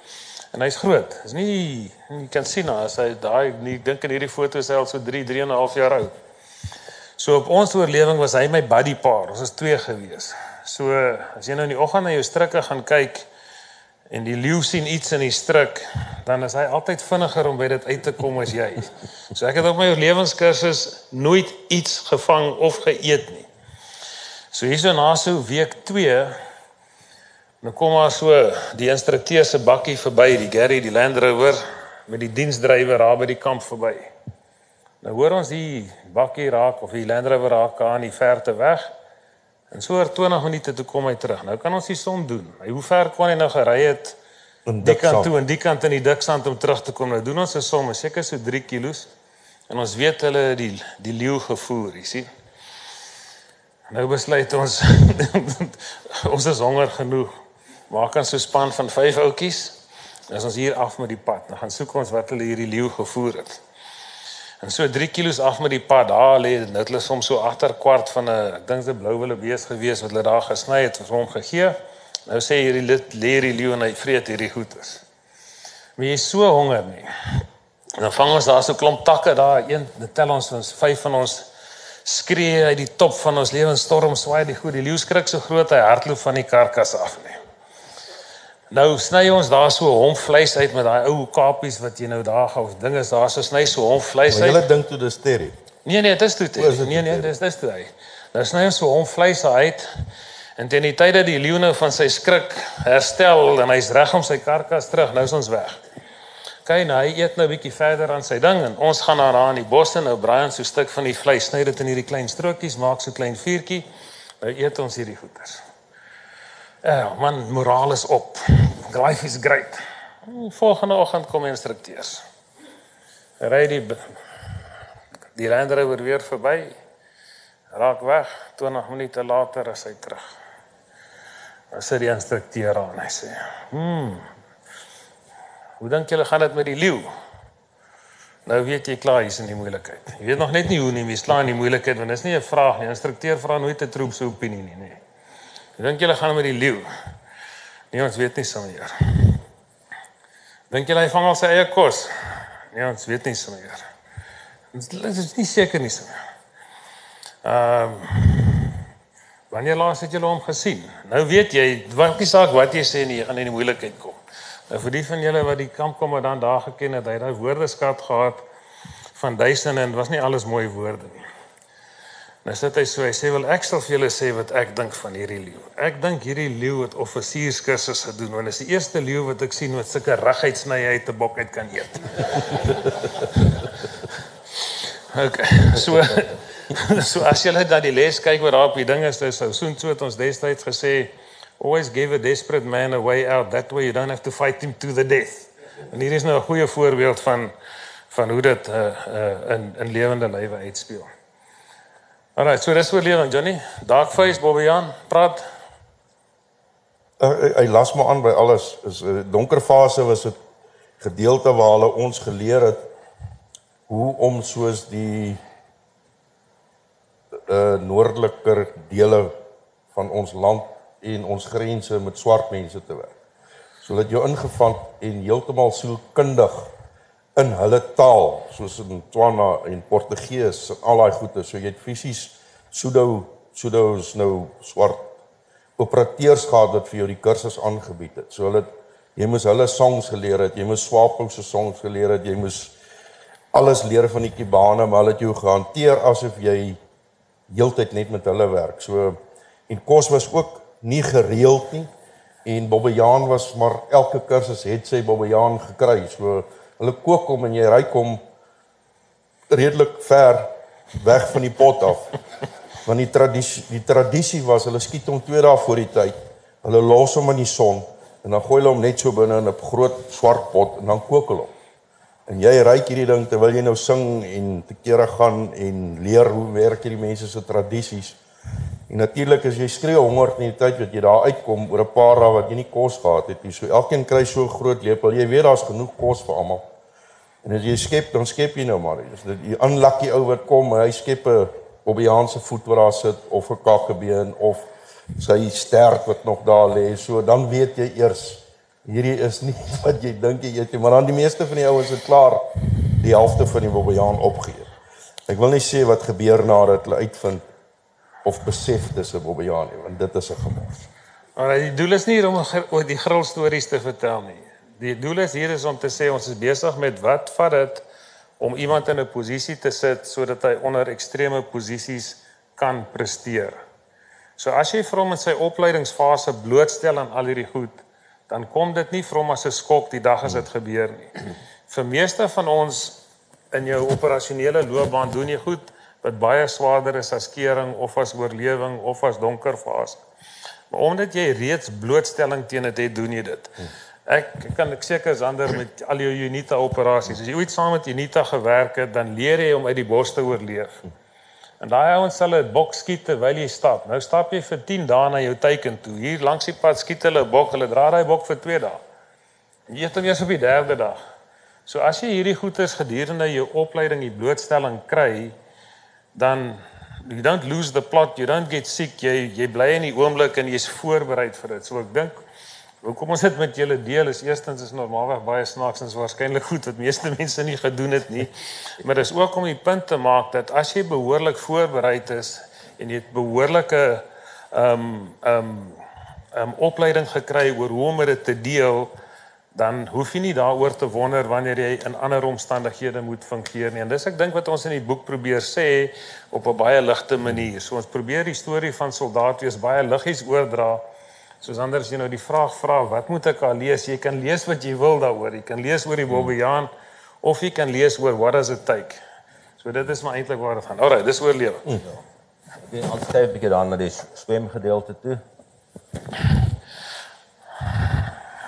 en hy's groot. Is nie jy kan sien nou as hy daai ek dink in hierdie foto is hy al so 3 3 en 'n half jaar oud. So op ons oorlewing was hy my buddy paar. Ons was twee gewees. So as jy nou in die oggend na jou strikke gaan kyk en die leeu sien iets in die stryk, dan is hy altyd vinniger om by dit uit te kom as jy. So ek het op my oorlewingskursus nooit iets gevang of geëet nie. So hierso na so week 2 dan kom maar so die instrukteur se bakkie verby, die Gary, die Land Rover met die diensdrywer daar by die kamp verby. Nou hoor ons die bakkie raak of die Land Rover raak aan die verte weg. En so oor 20 minute toe kom hy terug. Nou kan ons die som doen. Hy hoe ver kon hy nou gery het die kant toe en die kant in die diksand om terug te kom. Nou doen ons 'n som, seker so 3 kg. En ons weet hulle die die leeu gevoer, jy sien. Nou besluit ons (laughs) ons is honger genoeg. Maak ons so span van 5 ouetjies. As ons hier af met die pad, dan gaan soek ons wat hulle hierdie leeu gevoer het. En so 3 kg af met die pad, daar lê dit nou hulle soms so agter kwart van 'n ek dink dit blou wille bees gewees wat hulle daar gesny het vir hom gegee. Nou sê hierdie lid lê hierdie leeu en hy vreet hierdie goedes. Maar jy is so honger nie. En dan vang ons daar so klomp takke daar, een tel ons ons vyf van ons skree uit die top van ons lewensstorm swaai die goed die leeu skrik so groot hy hardloop van die karkas af nie. Nou sny ons daar so hom vleis uit met daai ou kapies wat jy nou daar gehou ding is daar so sny so hom vleis uit. julle dink toe dis Terry. Nee nee, dis toe. O, is dit Nee nee, toe? dis dis toe hy. Nou sny ons so hom vleis uit en teen die tyd dat die leeu nou van sy skrik herstel en hy's reg om sy karkas terug, nou is ons weg. Kyk nou, hy eet nou 'n bietjie verder aan sy ding en ons gaan na daar in die bosse nou braai ons so 'n stuk van die vleis, sny dit in hierdie klein strokies, maak so klein vuurtjie. Nou eet ons hierdie goeders. Ja, man, moraal is op. Life is great. Volgende oggend kom instrukteurs. Ry die die Land Rover weer verby. Raak weg. 20 minute later is hy terug. Dan sit die instrukteur aan. Hy sê: "Hm. Hoe dink julle gaan dit met die leeu?" Nou weet jy klaar hier's in die moeilikheid. Jy weet nog net nie hoe nie, jy slaan in die moeilikheid want dis nie 'n vraag nie. Die instrukteur vra nooit 'n troep se opinie nie, nee. Hoe dink julle gaan dit met die leeu? Nee, ons weet nie sommer. Dink julle hy vang al sy eie kos? Nee, ons weet nie sommer. Ons is nie seker nie sommer. Ehm Wanneer laas het julle hom gesien? Nou weet jy, wat nie saak wat jy sê nie, jy gaan in die moeilikheid kom. Nou vir die van julle wat die kampkommandant daar geken het, hy het daai woordeskat gehad van duisende en dit was nie alles mooi woorde nie. Nou sit hy so, hy sê wel ek sal vir julle sê wat ek dink van hierdie leeu. Ek dink hierdie leeu het offisierskursus gedoen want dit is die eerste leeu wat ek sien wat sulke reguit sny uit 'n bok uit kan eet. (laughs) okay. So (laughs) so as net na die les kyk wat daar op die ding is, dis so soen so het ons destyds gesê always give a desperate man a way out that way you don't have to fight him to the death. En hier is nou 'n goeie voorbeeld van van hoe dit uh, uh, in in lewende lywe uitspeel. Alraai, so dis oorlewing Johnny. Dark face Bobbejaan, praat. Uh, hy, las maar aan by alles. Is 'n donker fase was dit gedeelte waar hulle ons geleer het hoe om soos die uh noordeliker dele van ons land en ons grense met swart mense te werk. So dat jou ingevang en heeltemal sielkundig in hulle taal soos in Tswana en Portugees en al daai goeie so jy het fisies pseudo pseudo is nou swart operateurs gehad wat vir jou die kursus aangebied het. So hulle jy moes hulle songs geleer het, jy moes Swapo se songs geleer het, jy moes alles leer van die Kibane, maar hulle het jou gehanteer asof jy heeltyd net met hulle werk. So en kos was ook nie gereeld nie en Bobbejaan was maar elke kursus het sy Bobbejaan gekry. So hulle kook hom en jy ry hom redelik ver weg van die pot af. Want die tradisie die tradisie was hulle skiet hom 2 dae voor die tyd. Hulle los hom in die son en dan gooi hulle hom net so binne in 'n groot swart pot en dan kook hulle hom. En jy ryk hierdie ding terwyl jy nou sing en te kere gaan en leer hoe werk hierdie mense se tradisies. En natuurlik as jy skreeu honger in die tyd wat jy daar uitkom oor 'n paar dae wat jy nie kos gehad het nie. So elkeen kry so 'n groot lepel. Jy weet daar's genoeg kos vir almal. En as jy skep, dan skep jy nou maar. Dis dit die aanlakkie ou wat kom, hy skep 'n Bobbejaanse voet wat daar sit of 'n kakkebeen of sy stert wat nog daar lê. So dan weet jy eers hierdie is nie (laughs) wat jy dink jy eet nie, maar dan die meeste van die ouens het klaar die helfte van die Bobbejaan opgeëet. Ek wil nie sê wat gebeur nadat hulle uitvind of besef dis 'n Bobbejaan nie, want dit is 'n gemors. Maar die doel is nie om oor die gril stories te vertel nie. Die doel is hier is om te sê ons is besig met wat vat dit om iemand in 'n posisie te sit sodat hy onder ekstreme posisies kan presteer. So as jy vir hom in sy opleidingsfase blootstel aan al hierdie goed, dan kom dit nie vir hom as 'n skok die dag as dit gebeur nie. Vir meeste van ons in jou operasionele loopbaan doen jy goed wat baie swaarder is as kering of as oorlewing of as donker fase. Maar omdat jy reeds blootstelling teen dit het, doen jy dit. Ek kan ek seker Sander met al jou Unita operasies. As jy ooit saam met Unita gewerk het, dan leer jy om uit die bos te oorleef. En daai ouens sal 'n bok skiet terwyl jy stap. Nou stap jy vir 10 dae na jou teiken toe. Hier langs die pad skiet hulle 'n bok. Hulle dra daai bok vir 2 dae. Jy eet hom eers op die 3de dag. So as jy hierdie goeders gedurende jou opleiding die blootstelling kry, dan you don't lose the plot, you don't get sick, jy jy bly in die oomblik en jy's voorberei vir dit. So ek dink Hoekom ons dit met julle deel is eerstens is normaalweg baie snaaks en is waarskynlik goed wat meeste mense nie gedoen het nie. Maar dis ook om die punt te maak dat as jy behoorlik voorberei is en jy het behoorlike ehm um, ehm um, ehm um, opleiding gekry oor hoe om dit te deel, dan hoef jy nie daaroor te wonder wanneer jy in ander omstandighede moet fungeer nie. En dis ek dink wat ons in die boek probeer sê op 'n baie ligte manier. So ons probeer die storie van soldaat wees baie liggies oordra. Soos anders jy nou die vraag vra, wat moet ek al lees? Jy kan lees wat jy wil daaroor. Jy kan lees oor die Bobbejaan of jy kan lees oor what does it take. So dit is maar eintlik waar dit gaan. Alraai, dis oorlewe. Hmm. Ek gaan kyk 'n bietjie dan na die swemgedeelte toe.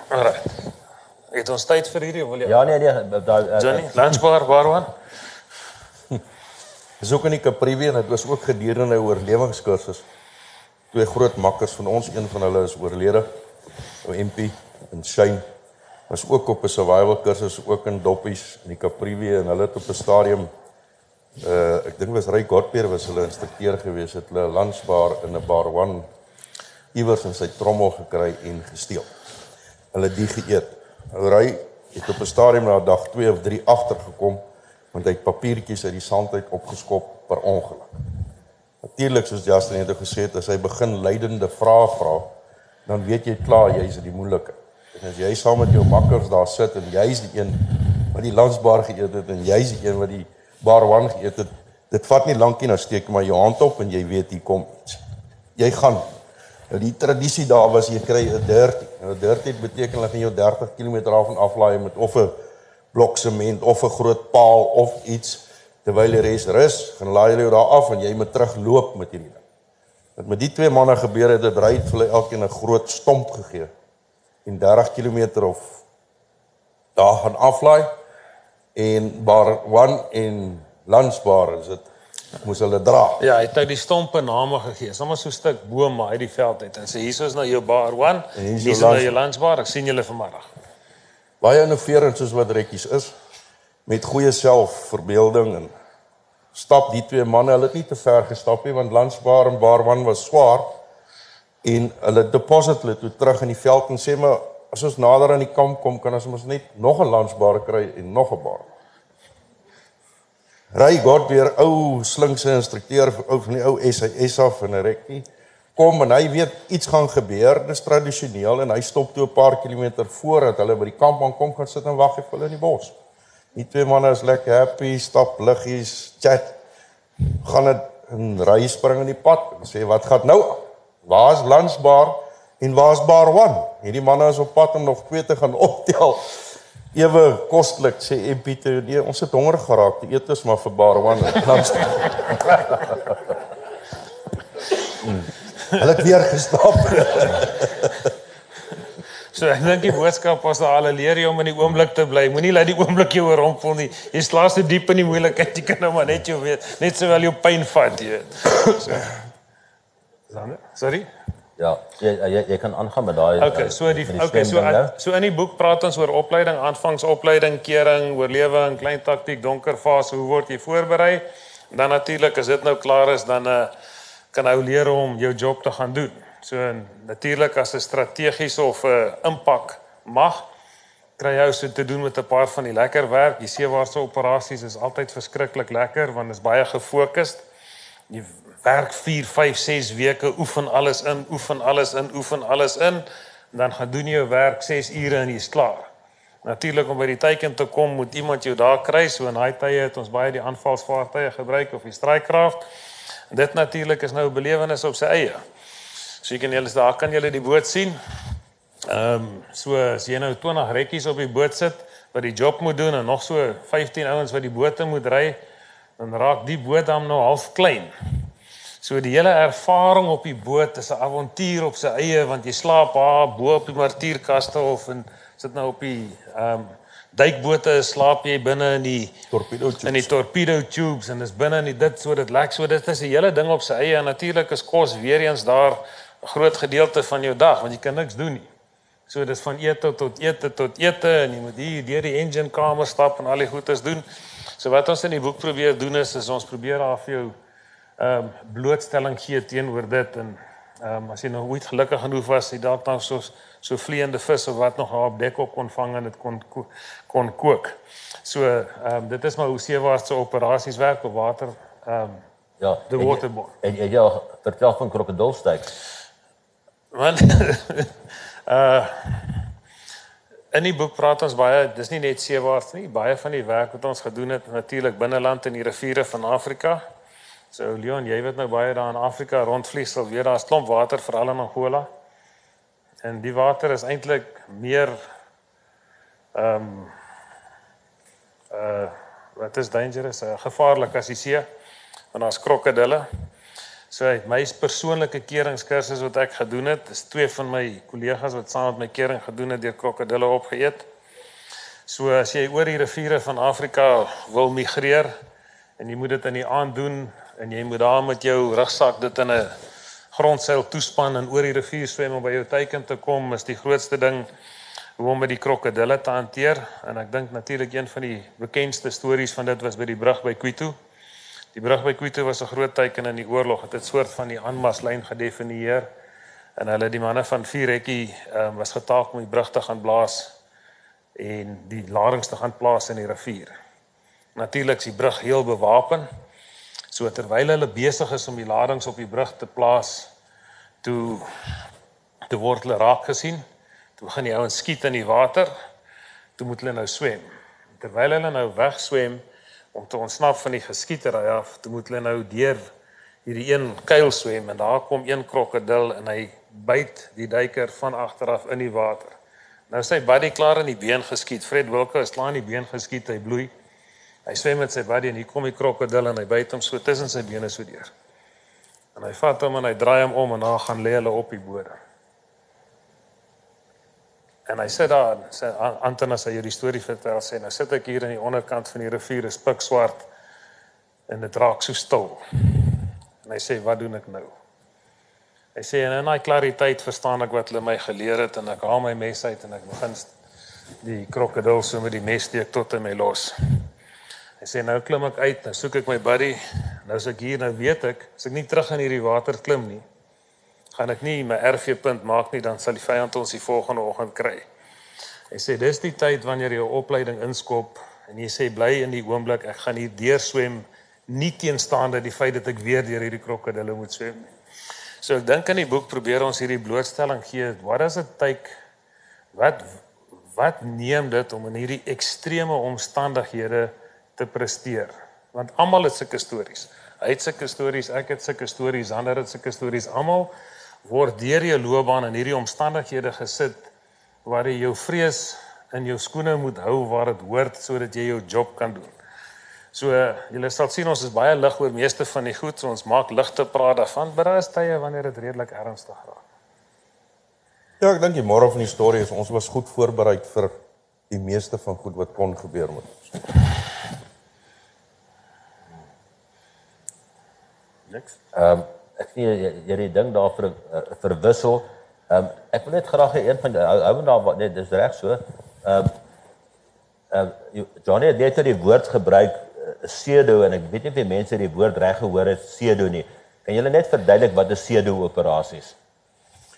Alraai. Het ons tyd vir hierdie wil jy? Ja nee nee, daai uh, Johnny, lunchbar waarwan? (laughs) Dis ook in die Kapriwe en dit was ook gedurende 'n oorlewingskursus. Twee groot makkers van ons, een van hulle is oorlede. Ou MP en Shane was ook op 'n survival kursus ook in Doppies in die Kapriwe en hulle het op 'n stadium uh ek dink was Ray Godpeer was hulle instrukteur gewees het hulle 'n lunchbar in 'n bar 1 iewers in sy trommel gekry en gesteel. Hulle die geëet. Ry het op 'n stadium na dag 2 of 3 agtergekom want hy het papiertjies uit die sand uit opgeskop per ongeluk. Natuurlik soos Justin net gesê het, as hy begin leidende vrae vra, dan weet jy klaar jy's in die moeilike. En as jy saam met jou makkers daar sit en jy's die een wat die landsbaar geëet het en jy's die een wat die bar one geëet het, dit vat nie lank nie dan steek jy maar jou hand op en jy weet hier kom iets. Jy gaan Nou die tradisie daar was jy kry 'n 30. Nou 'n 30 beteken hulle gaan jou 30 km af en aflaai met of 'n blok sement of 'n groot paal of iets terwyl die res rus, gaan laai hulle jou daar af en jy moet terugloop met hierdie ding. Wat met die twee manne gebeur het, het vir hulle elkeen 'n groot stomp gegee en 30 km of daar gaan aflaai en bar 1 en lunchbar is dit moes hulle dra. Ja, hy het nou die stompe name gegee. Sommige so 'n stuk boom maar uit die veld uit en sê hier is nou jou bar 1. Hier is nou jou lunchbar. Ek sien julle vanmiddag. Baie innoverend soos wat rekkies is met goeie selfverbeelding en stap die twee manne, hulle het nie te ver gestap nie want lunchbar en bar 1 was swaar en hulle deposit hulle toe terug in die veld en sê maar as ons nader aan die kamp kom kan ons mos net nog 'n lunchbar kry en nog 'n bar. Ry God weer ou slinkse instrukteur ou van die ou SAS af in 'n rekkie kom en hy weet iets gaan gebeur dis tradisioneel en hy stop toe 'n paar kilometer voordat hulle by die kamp aankom gaan sit en wag vir hulle in die bos. Die twee manne is lekker happy, stap liggies, chat. Gaan dit in ry spring in die pad en sê wat gaan nou? Waar's lunchbar en waar's 1? Hierdie manne is op pad om nog twee te gaan (laughs) optel ewe kostelik sê MP2 nee ons het honger geraak. Die eet is maar vir Barwan langs. Hulle het weer gestap. So ek dink die boodskap was daar al leer jy om in die oomblik te bly. Moenie laat die oomblik jou oorrompel nie. Jy slaas te diep in die moeilikheid. Jy kan nou maar net jou weet net sowel jou pyn vat jy weet. So. Sorry Ja, jy jy, jy kan aangaan met daai Okay, so die, die okay, so so in die boek praat ons oor opleiding, aanvangsopleiding, kering, oorlewing, klein taktiek, donker fase, hoe word jy voorberei? Dan natuurlik as dit nou klaar is, dan uh, kan jy leer om jou job te gaan doen. So natuurlik as 'n strategiese of 'n uh, impak mag kry jy so te doen met 'n paar van die lekker werk. Die seewaarse operasies is altyd verskriklik lekker want dit is baie gefokusd. Jy werk 4, 5, 6 weke, oefen alles in, oefen alles in, oefen alles in, dan gaan doen jou werk 6 ure en jy's klaar. Natuurlik om by die teiken te kom, moet iemand jou daar kry, so in daai tye het ons baie die aanvalsvaartuie gebruik of die strykkraft. Dit natuurlik is nou 'n belewenis op sy eie. So jy kan julle daar kan julle die boot sien. Ehm um, so as jy nou 20 rekkies op die boot sit wat die job moet doen en nog so 15 ouens wat die bote moet ry, dan raak die boot dan nou half klein. So die hele ervaring op die boot is 'n avontuur op sy eie want jy slaap daar bo op die martierkaste of en sit nou op die ehm um, duikbote slaap jy binne in die torpedo tubes. in die torpedo tubes en dis binne in die dit so dit lek so dit is 'n hele ding op sy eie en natuurlik is kos weer eens daar 'n groot gedeelte van jou dag want jy kan niks doen nie. So dis van ete tot ete tot ete en jy moet hier deur die engine kamer stap en al die goedes doen. So wat ons in die boek probeer doen is, is ons probeer daar vir jou ehm um, blootstelling gee teenoor dit en Ehm um, as jy nou ooit gelukkig genoeg was, jy dalk dan so so vleiende vis of wat nog op dek op kon vang en dit kon kon kook. So ehm um, dit is maar hoe seewaartse operasies werk op water. Ehm um, ja, the waterborne. En jy ja, vertel van krokodilstyk. Want (laughs) uh in die boek praat ons baie, dis nie net seewaarts nie, baie van die werk wat ons gedoen het natuurlik binneland in die riviere van Afrika. So Leon, jy weet nou baie daar in Afrika rondvlieg, sal weer daar's klomp water veral in Angola. En die water is eintlik meer ehm um, uh wat is dangerous, uh, gevaarlik as die see. Want daar's krokodille. So uit my persoonlike keringskursus wat ek gedoen het, is twee van my kollegas wat saam met my kering gedoen het deur krokodille opgeëet. So as jy oor die riviere van Afrika wil migreer en jy moet dit in die aand doen en jy moet daar met jou rugsak dit in 'n grondseil toespan en oor die rivier swem om by jou teiken te kom, is die grootste ding hoe om met die krokodille te hanteer en ek dink natuurlik een van die bekendste stories van dit was by die brug by Quito. Die brug by Quito was 'n groot teken in die oorlog. Dit het 'n soort van die aanmaslyn gedefinieer. En hulle die manne van Vierekkie um, was getaak om die brug te gaan blaas en die ladings te gaan plaas in die rivier. Natuurlik is die brug heel bewapen. So terwyl hulle besig is om die ladings op die brug te plaas, toe te word hulle raak gesien. Toe begin die ouens skiet in die water. Toe moet hulle nou swem. Terwyl hulle nou wegswem, om te ontsnap van die geskietery af, toe moet hulle nou deur hierdie een kuil swem en daar kom een krokodil en hy byt die duiker van agter af in die water. Nou sy buddy klaar in die been geskiet. Fred Wilke is klaar in die been geskiet, hy bloei. Hy swem met sy buddy en hier kom die krokodil en hy byt hom so tussen sy bene so deur. En hy vat hom en hy draai hom om en daar gaan lê hulle op die bodem. En hy sê daar, sê Anton as hy hierdie storie vertel, sê nou sit ek hier aan die onderkant van die rivier, is pikswart en dit raak so stil. En hy sê, "Wat doen ek nou?" Hy sê en in daai klariteit verstaan ek wat hulle my geleer het en ek haal my mes uit en ek begin die krokodil so met die mes steek tot hy my los. Hy sê nou klim ek uit, nou soek ek my buddy. Nou as ek hier nou weet ek, as ek nie terug in hierdie water klim nie, gaan ek nie my RV punt maak nie, dan sal die vyand ons die volgende oggend kry. Hy sê dis die tyd wanneer jy jou opleiding inskop en jy sê bly in die oomblik, ek gaan hier deur swem nie teenstaande die feit dat ek weer deur hierdie krokodille moet swem. So ek dink in die boek probeer ons hierdie blootstelling gee. What does it take? Wat wat neem dit om in hierdie ekstreme omstandighede te presteer? Want almal het sulke stories. Hy het sulke stories, ek het sulke stories, ander het sulke stories. Almal word deur jou loopbaan in hierdie omstandighede gesit waar jy jou vrees in jou skoene moet hou waar dit hoort sodat jy jou job kan doen. So julle sal sien ons is baie lig oor meeste van die goed, so ons maak ligte praat daarvan, maar daar is tye wanneer dit redelik ernstig raak. Ja, ek dink die môre van die storie is ons was goed voorberei vir die meeste van goed wat kon gebeur met ons. Niks. Ehm um, ek sien jy jy die ding daar vir uh, verwissel. Ehm um, ek wil net graag hê een van hou hou daar net dis reg so. Ehm um, ehm um, Johnny het net die woord gebruik uh, pseudo en ek weet nie of die mense die woord reg gehoor het pseudo nie. Kan julle net verduidelik wat 'n pseudo operasies?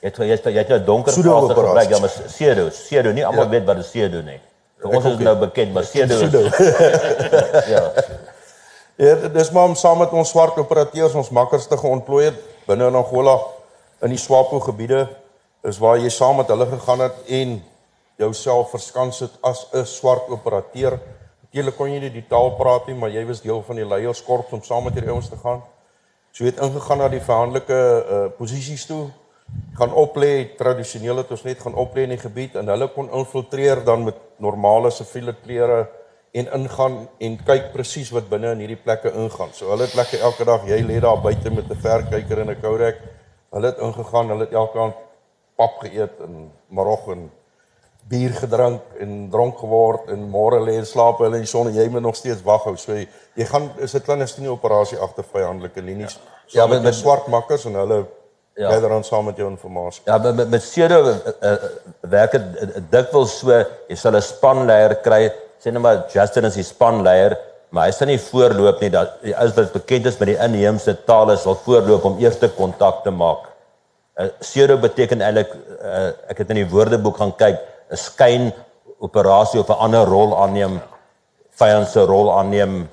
Jy het jy het jy het nou donker frase gebruik ja maar pseudo pseudo nie almal ja. weet wat 'n pseudo nie. Vir ons is nou bekend maar pseudo. (laughs) (laughs) ja. Ja, dis maar om saam met ons swart operateurs ons makkers te geontplooi binne in Angola in die Swapo gebiede is waar jy saam met hulle gegaan het en jouself verskans het as 'n swart operateur. Natuurlik kon jy nie die taal praat nie, maar jy was deel van die leierskorps om saam met hierdie ouens te gaan. So jy het ingegaan na die verhandelike uh, posisies toe, gaan oplê, tradisioneel het ons net gaan oplê in die gebied en hulle kon infiltreer dan met normale siviele klere en ingaan en kyk presies wat binne in hierdie plekke ingaan. So hulle het lekker elke dag jy lê daar buite met 'n verkyker en 'n kourek. Hulle het ingegaan, hulle het elke aand pap geëet en marog en bier gedrink en dronk geword en môre lê en slaap hulle in die son en jy moet nog steeds wag hou. So jy, jy gaan is dit klandestine operasie agter vyandelike linies. Ja, ja met, met swart makkers en hulle Ja. Verder dan saam met jou inligting. Ja, met met, met sedo uh, uh, werk dit dikwels so, jy sal 'n spanleier kry sê net maar Justin is die spanleier, maar hy staan nie voorloop nie dat die ou wat bekend is met die inheemse tale sal voorloop om eerste kontak te maak Uh, pseudo beteken eintlik uh, ek het in die woordeboek gaan kyk, 'n skyn operasie of 'n ander rol aanneem, vyand se rol aanneem.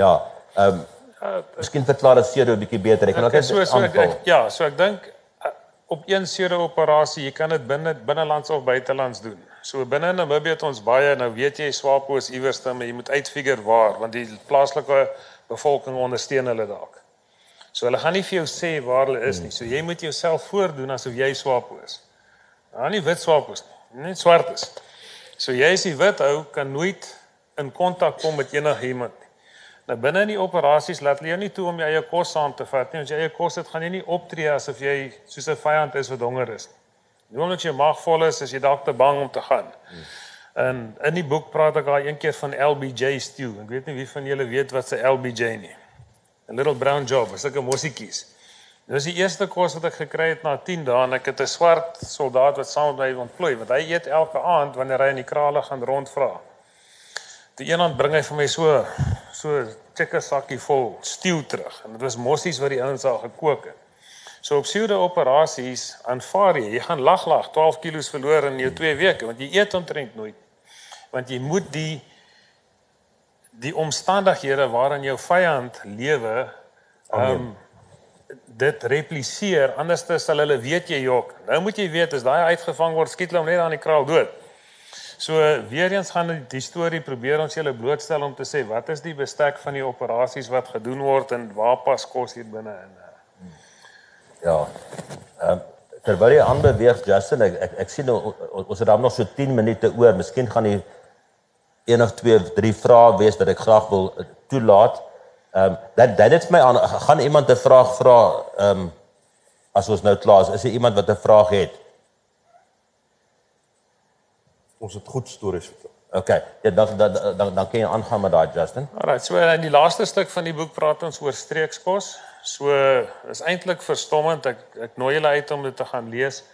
Ja, ehm um, uh, miskien verklaar dit pseudo 'n bietjie beter. Ek kan okay, so so ek, ek, ja, so ek dink op een pseudo operasie, jy kan dit binne binnelands of buitelands doen. So binne Namibië het ons baie nou weet jy SWAPO is iewers dan jy moet uitfigure waar want die plaaslike bevolking ondersteun hulle dalk. So hulle gaan nie vir jou sê waar hulle is nie. So jy moet jouself voordoen asof jy SWAPO is. Nou nie wit SWAPO is nie, net swart is. So jy is die wit ou kan nooit in kontak kom met enigiemand nie. Nou binne in die operasies laat hulle jou nie toe om jou eie kos saam te vat nie. As jy eie kos het, gaan jy nie optree asof jy soos 'n vyand is wat honger is nie. Nie omdat jy mag vol is, as jy dalk te bang om te gaan. En in die boek praat ek al een keer van LBJ stew. Ek weet nie wie van julle weet wat se LBJ nie. A little brown job, as ek 'n mossietjies. Dis die eerste kos wat ek gekry het na 10 dae en ek het 'n swart soldaat wat saam met my ontplooi want hy eet elke aand wanneer hy in die krale gaan rondvra. Die eendag bring hy vir my so so chicken sakkie vol stew terug en dit was mossies wat die ouens al gekook het. So op pseudo operasies aanvaar jy, jy gaan lag lag 12 kg verloor in jou 2 weke want jy eet omtrent nooit. Want jy moet die die omstandighede waarin jou vyand lewe ehm um, dit repliseer anders sal hulle weet jy jok. Nou moet jy weet as daai uitgevang word, skiet hulle hom net aan die kraal dood. So weer eens gaan die, die storie probeer ons julle blootstel om te sê wat is die bestek van die operasies wat gedoen word en waar pas kos hier binne in. Ja. Ehm um, terwyl jy aanbeweeg Justin, ek ek, ek sien nou, ons het dan nog so 10 minute oor. Miskien gaan die een of twee of drie vrae wees wat ek graag wil uh, toelaat. Ehm um, dan dan dit my aan gaan iemand 'n vraag vra ehm um, as ons nou klaar is. Is daar iemand wat 'n vraag het? Ons het goed stories vertel. OK. Ja, dan dan dan dan kan jy aangaan met daai Justin. Alraai, so in die laaste stuk van die boek praat ons oor streekskos. So is eintlik verstommend. Ek ek nooi julle uit om dit te gaan lees.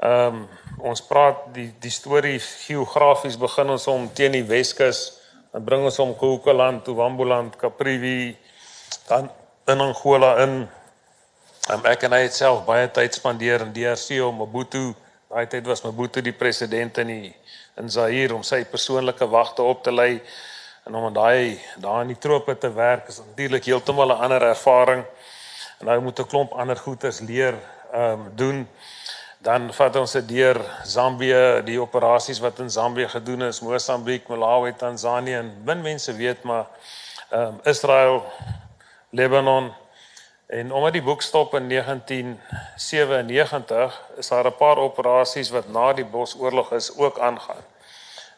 Ehm um, ons praat die die storie geografies begin ons om teen die Weskus dan bring ons hom Kokoland, Tuwambuland, Caprivi dan in Angola in. Um, ek en hy het self baie tyd spandeer in DRC om Mobutu, daai tyd was Mobutu die president in die in Zaire om sy persoonlike wagte op te lei en om daai daar in die trope te werk is natuurlik heeltemal 'n ander ervaring. En nou moet 'n klomp ander goeters leer ehm um, doen dan vat ons dit deur Zambië, die operasies wat in Zambië gedoen is, Mosambiek, Malawi, Tansanië en min mense weet maar ehm um, Israel, Lebanon en omdat die boek stop in 1997 is daar 'n paar operasies wat na die Bosoorlog is ook aangaan.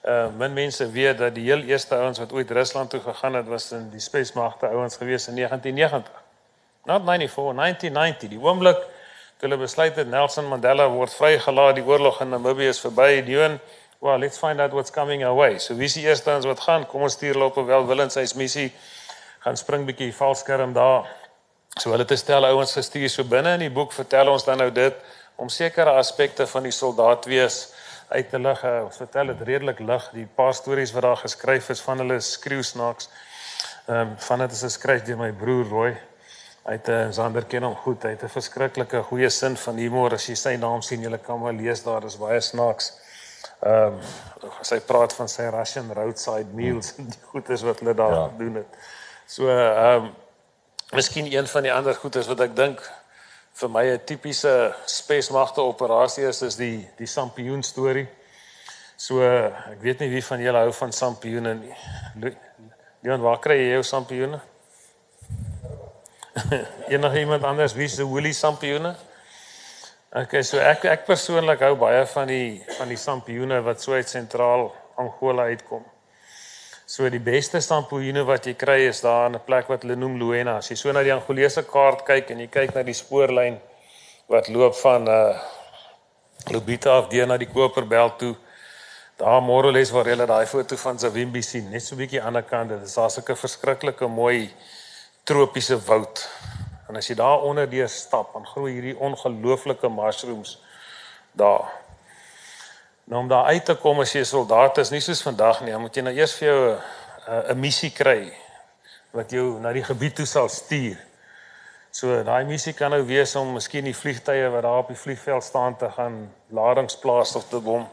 Uh, min mense weet dat die heel eerste ouens wat ooit Rusland toe gegaan het was in die spesmagte ouens gewees in 1990. Not 94, 1990, die oomblik toe hulle besluit het Nelson Mandela word vrygelaat, die oorlog in Namibië is verby, Dion, well, let's find out what's coming our way. So wie is die eerste ons wat gaan? Kom ons stuur hulle op 'n welwillendheidsmissie. Gaan spring bietjie valskerm daar. So hulle het stel ouens gestuur so binne in die boek vertel ons dan nou dit om sekere aspekte van die soldaat wees uit te lig. Ons vertel dit redelik lig. Die paar stories wat daar geskryf is van hulle skreeu snaaks. Ehm um, van dit is geskryf deur my broer Roy. Hy het 'n uh, Sander ken hom goed. Hy het 'n verskriklike goeie sin van humor. As jy sy naam sien, jy kan maar lees daar, is baie snaaks. Ehm um, sy praat van sy Russian roadside meals (laughs) en die goedes wat hulle daar ja. doen het. So ehm um, miskien een van die ander goedes wat ek dink vir my 'n tipiese spesmagte operasie is is die die sampioen storie. So ek weet nie wie van julle hou van sampioene nie. Leon, waar kry jy jou sampioene? (laughs) Enige iemand anders wie se Willie sampioene? Okay, so ek ek persoonlik hou baie van die van die sampioene wat so uit sentraal Angola uitkom. So die beste sampioene wat jy kry is daar in 'n plek wat hulle noem Luena. As jy so na die Angolese kaart kyk en jy kyk na die spoorlyn wat loop van uh Lobita af deur na die Koperbelt toe, daar Moroles waar jy daai foto van Zawimbi sien, net so 'n bietjie aan die ander kant, dit is daar sulke verskriklike mooi tropiese woud. En as jy daar onder deur stap, dan groei hierdie ongelooflike mushrooms daar. Nou om daar uit te kom as jy 'n soldaat is, nie soos vandag nie, dan moet jy nou eers vir jou 'n 'n missie kry wat jou na die gebied toe sal stuur. So daai missie kan nou wees om miskien die vliegtye wat daar op die vliegveld staan te gaan ladings plaas of te bom.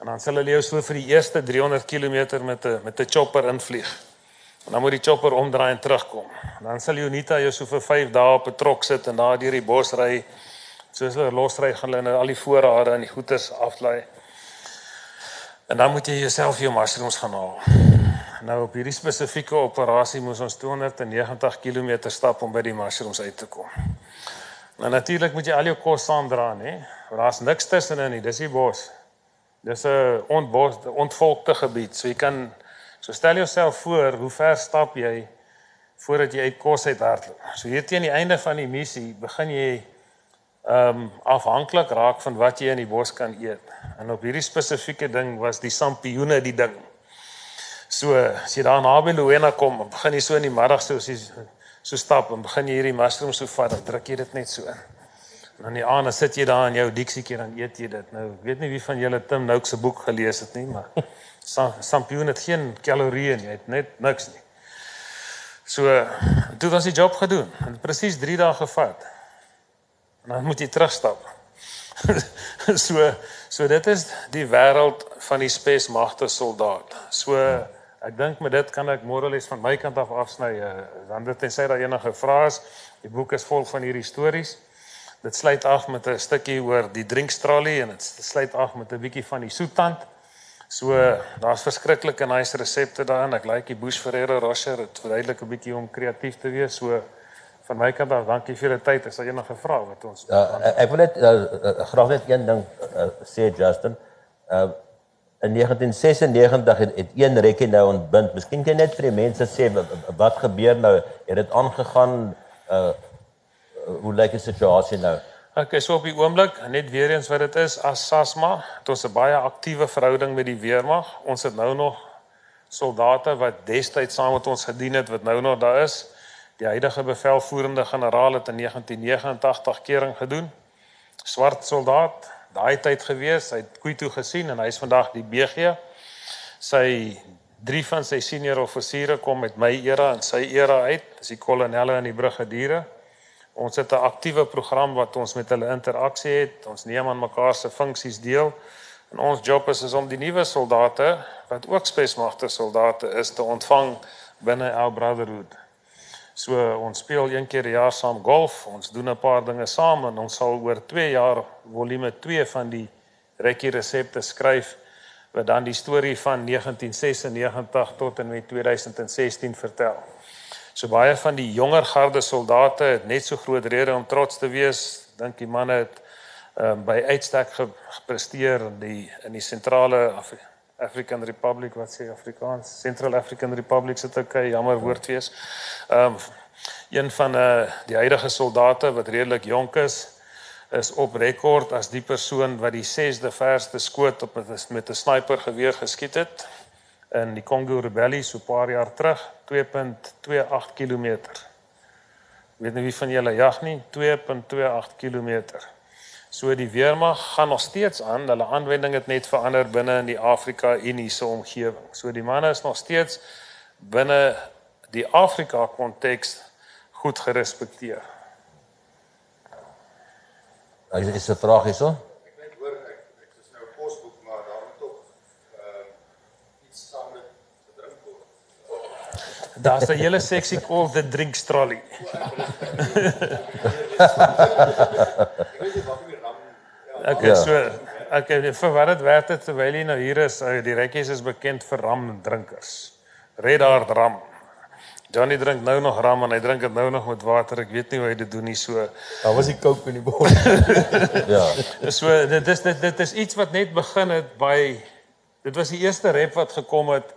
En dan sal hulle jou so vir die eerste 300 km met 'n met 'n chopper invlieg. En dan moet die chopper omdraai en terugkom. Dan sal Jonita jou so vir 5 dae op 'n trok sit en daar deur die bos ry. Soos hulle losry gaan hulle nou al die voorrade en die goederes aflaai. En dan moet jy jouself jou mushrooms gaan haal. Nou op hierdie spesifieke operasie moes ons 290 km stap om by die mushrooms uit te kom. Nou natuurlik moet jy al jou kos saamdra, nê? Daar's niks tussenin nie, dis die bos. Dis 'n ontbos, ontvolkte gebied. So jy kan so stel jouself voor, hoe ver stap jy voordat jy uit kos uit hardloop. So hier teen die einde van die missie begin jy ehm um, afhanklik raak van wat jy in die bos kan eet. En op hierdie spesifieke ding was die sampioene die ding. So as jy daar naby Luena kom, begin jy so in die middag so as jy so stap en begin jy hierdie mushrooms so vat, dan druk jy dit net so in. En dan die aand sit jy daar in jou diksietjie dan eet jy dit. Nou weet nie wie van julle Tim Nouk se boek gelees het nie, maar (laughs) sampioen het geen kalorieë nie, het net niks nie. So toe was die job gedoen. En presies 3 dae gevat. En dan moet jy terugstap. (laughs) so so dit is die wêreld van die spesmagte soldaat. So ek dink met dit kan ek morales van my kant af afsny. Uh, dan dit tensy daar enige vrae is. Die boek is vol van hierdie stories. Dit sluit af met 'n stukkie oor die drinkstralie en dit sluit af met 'n bietjie van die soettand. So daar's verskriklike nice resepte daarin. Ek like die Bush Ferrero Rocher. Dit verduidelik 'n bietjie om kreatief te wees. So van my kant af, dankie vir die tyd. Is daar enige vrae wat ons Ja, ek wil net uh, uh, graag net een ding uh, sê Justin. Uh in 1996 het, het een rekkie nou ontbind. Miskien kan jy net vir die mense sê wat gebeur nou? Het dit aangegaan uh hoe lyk die situasie nou? Ek is op die oomblik net weer eens wat dit is as SASMA. Dit is 'n baie aktiewe verhouding met die weermag. Ons het nou nog soldate wat destyds saam met ons gedien het wat nou nog daar is. Die huidige bevelvoerende generaal het in 1989 kering gedoen. Swart soldaat, daai tyd gewees, hy het Kuito gesien en hy is vandag die BG. Sy drie van sy senior offisiere kom met my era en sy era uit, dis die kolonelle en die brigadiere. Ons het 'n aktiewe program wat ons met hulle interaksie het. Ons neem aan mekaar se funksies deel. En ons job is, is om die nuwe soldate wat ook spesmagte soldate is te ontvang binne our brotherhood. So ons speel een keer per jaar saam golf. Ons doen 'n paar dinge saam en ons sal oor 2 jaar volume 2 van die rekkie resepte skryf wat dan die storie van 1996 tot en met 2016 vertel. So baie van die jonger garde soldate het net so groot rede om trots te wees. Dink die manne het um, by uitstek gepresteer in die in die sentrale Afri African Republic wat sê Afrikaans Central African Republic ook 'n jammer woord wees. Ehm um, een van uh, die huidige soldate wat redelik jonk is is op rekord as die persoon wat die 6de verste skoot op met 'n sniper geweer geskiet het in die Congo Rebellie so 'n paar jaar terug 2.28 km. Weet nie wie van julle jag nie 2.28 km. So die weermag gaan nog steeds aan. Hulle aanwending het net verander binne in die Afrika Unie se omgewing. So die manne is nog steeds binne die Afrika konteks goed gerespekteer. Is 'n vraag hierso? Ek net hoor ek ek is nou 'n posboek maar daar moet tog ehm iets saam met gedrink word. Daar's 'n hele seksie called the drink trolley. (laughs) Okay, Ja. so okay, vir wat dit werd het terwyl jy nou hier is, uh, die rekkies is bekend vir ram drinkers. Red Hard ram. Johnny drink nou nog ram en hy drink dit nou nog met water. Ek weet nie hoe hy dit doen nie so. Daar was die coke in die bos. (laughs) Ja. So dit is dit dit is iets wat net begin het by dit was die eerste rap wat gekom het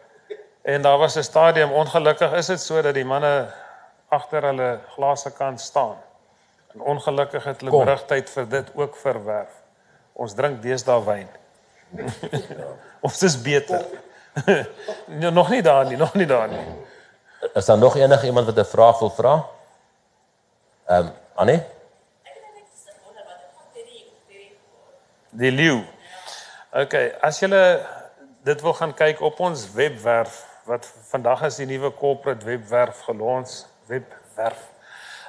en daar was 'n stadium ongelukkig is dit so dat die manne agter hulle glase kan staan. En ongelukkig het hulle berigtheid vir dit ook verwerf. Ons drink deesdae wyn. (laughs) Ons is beter. nee, (laughs) nog nie daar nie, nog nie daar nie. Is daar nog enige iemand wat 'n vraag wil vra? Ehm um, Annie? Die leeu. OK, as julle dit wil gaan kyk op ons webwerf wat vandag is die nuwe corporate webwerf gelons, webwerf.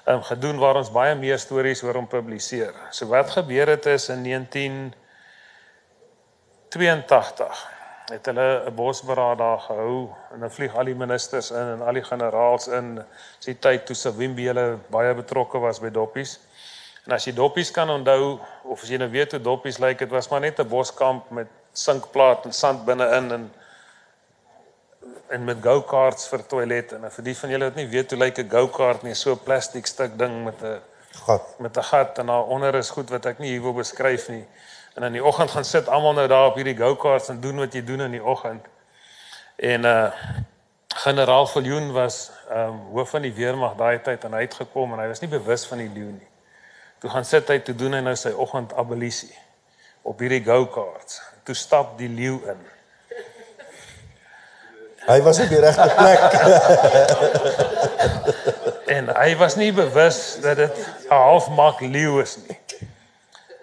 um, gedoen waar ons baie meer stories oor hom publiseer. So wat gebeur het is in 1982 het hulle 'n bosberaad daar gehou en dan vlieg al die ministers in en al die generaals in. Dis die tyd toe Savimbi hulle baie betrokke was by doppies. En as jy doppies kan onthou of as jy nou weet hoe doppies lyk, dit was maar net 'n boskamp met sinkplaat en sand binne-in en en met go-karts vir toilet en vir die van julle wat nie weet hoe lyk 'n go-kart nie, so 'n plastiek stuk ding met 'n gat. met 'n gat en daaronder is goed wat ek nie hier wil beskryf nie. En in die oggend gaan sit almal nou daar op hierdie go-karts en doen wat jy doen in die oggend. En uh generaal Viljoen was ehm um, hoof van die weermag daai tyd en hy het gekom en hy was nie bewus van die leeu nie. Toe gaan sit hy toe doen hy nou sy oggend abolisie op hierdie go-karts. Toe stap die leeu in. Hy was op die regte plek. (laughs) En hy was nie bewus dat dit 'n halfmak leeu is nie.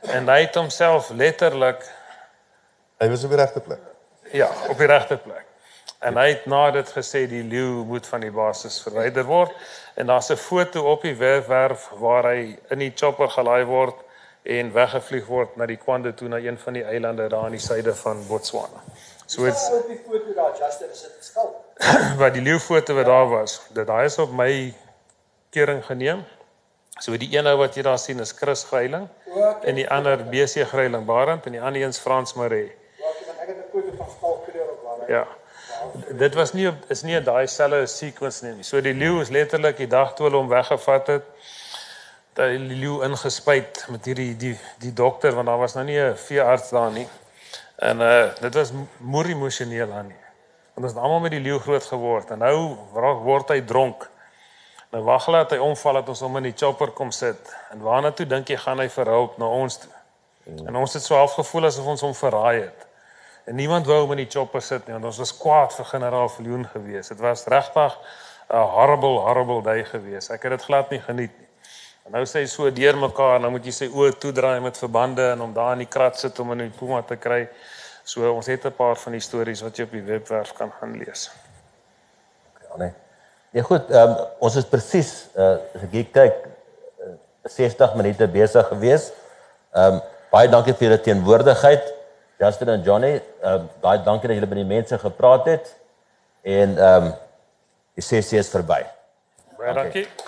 En hy het homself letterlik Hy was op die regte plek. ja, op die regte plek. En hy het na dit gesê die leeu moet van die basis verwyder word en daar's 'n foto op die webwerf waar hy in die chopper gelaai word en weggevlieg word na die Kwande toe na een van die eilande daar aan die suide van Botswana. So dit's op die foto daar Justin is dit skalk. (clears throat) wat die leeufoto wat daar was, dit daai is op my kering geneem. So die een ou wat jy daar sien is Chris Greiling en die ander BC Greiling Barend en die ander een's Frans Maree. Want ek het 'n foto van skalk kleur op waar Ja. Dit was nie op- is nie daai selfe sequence nie. So die leeu is letterlik die dag toe hulle hom weggevat het. Dat die leeu ingespuit met hierdie die die dokter want daar was nou nie 'n veearts daar nie. En uh dit was moer emosioneel aan nie. Want ons het almal met die leeu groot geword en nou word, word hy dronk. Nou wag hulle dat hy omval dat ons hom in die chopper kom sit. En waarna toe dink jy gaan hy vir hulp na ons toe? En ons het so half gevoel asof ons hom verraai het. En niemand wou hom in die chopper sit nie want ons was kwaad vir generaal Viljoen gewees. Dit was regtig 'n horrible horrible day gewees. Ek het dit glad nie geniet nie. En nou sê hy so deurmekaar, nou moet jy sy oë toedraai met verbande en om daar in die krat sit om in die puma te kry. So ons het 'n paar van die stories wat jy op die webwerf kan gaan lees. Ja, nee. Nee goed, um, ons is presies uh as ek kyk uh, 60 minute besig gewees. Ehm um, baie dankie vir julle teenwoordigheid. Justin en Johnny, ehm um, baie dankie dat julle met die mense gepraat het. En ehm um, die sessie is verby. Baie dankie. Ja.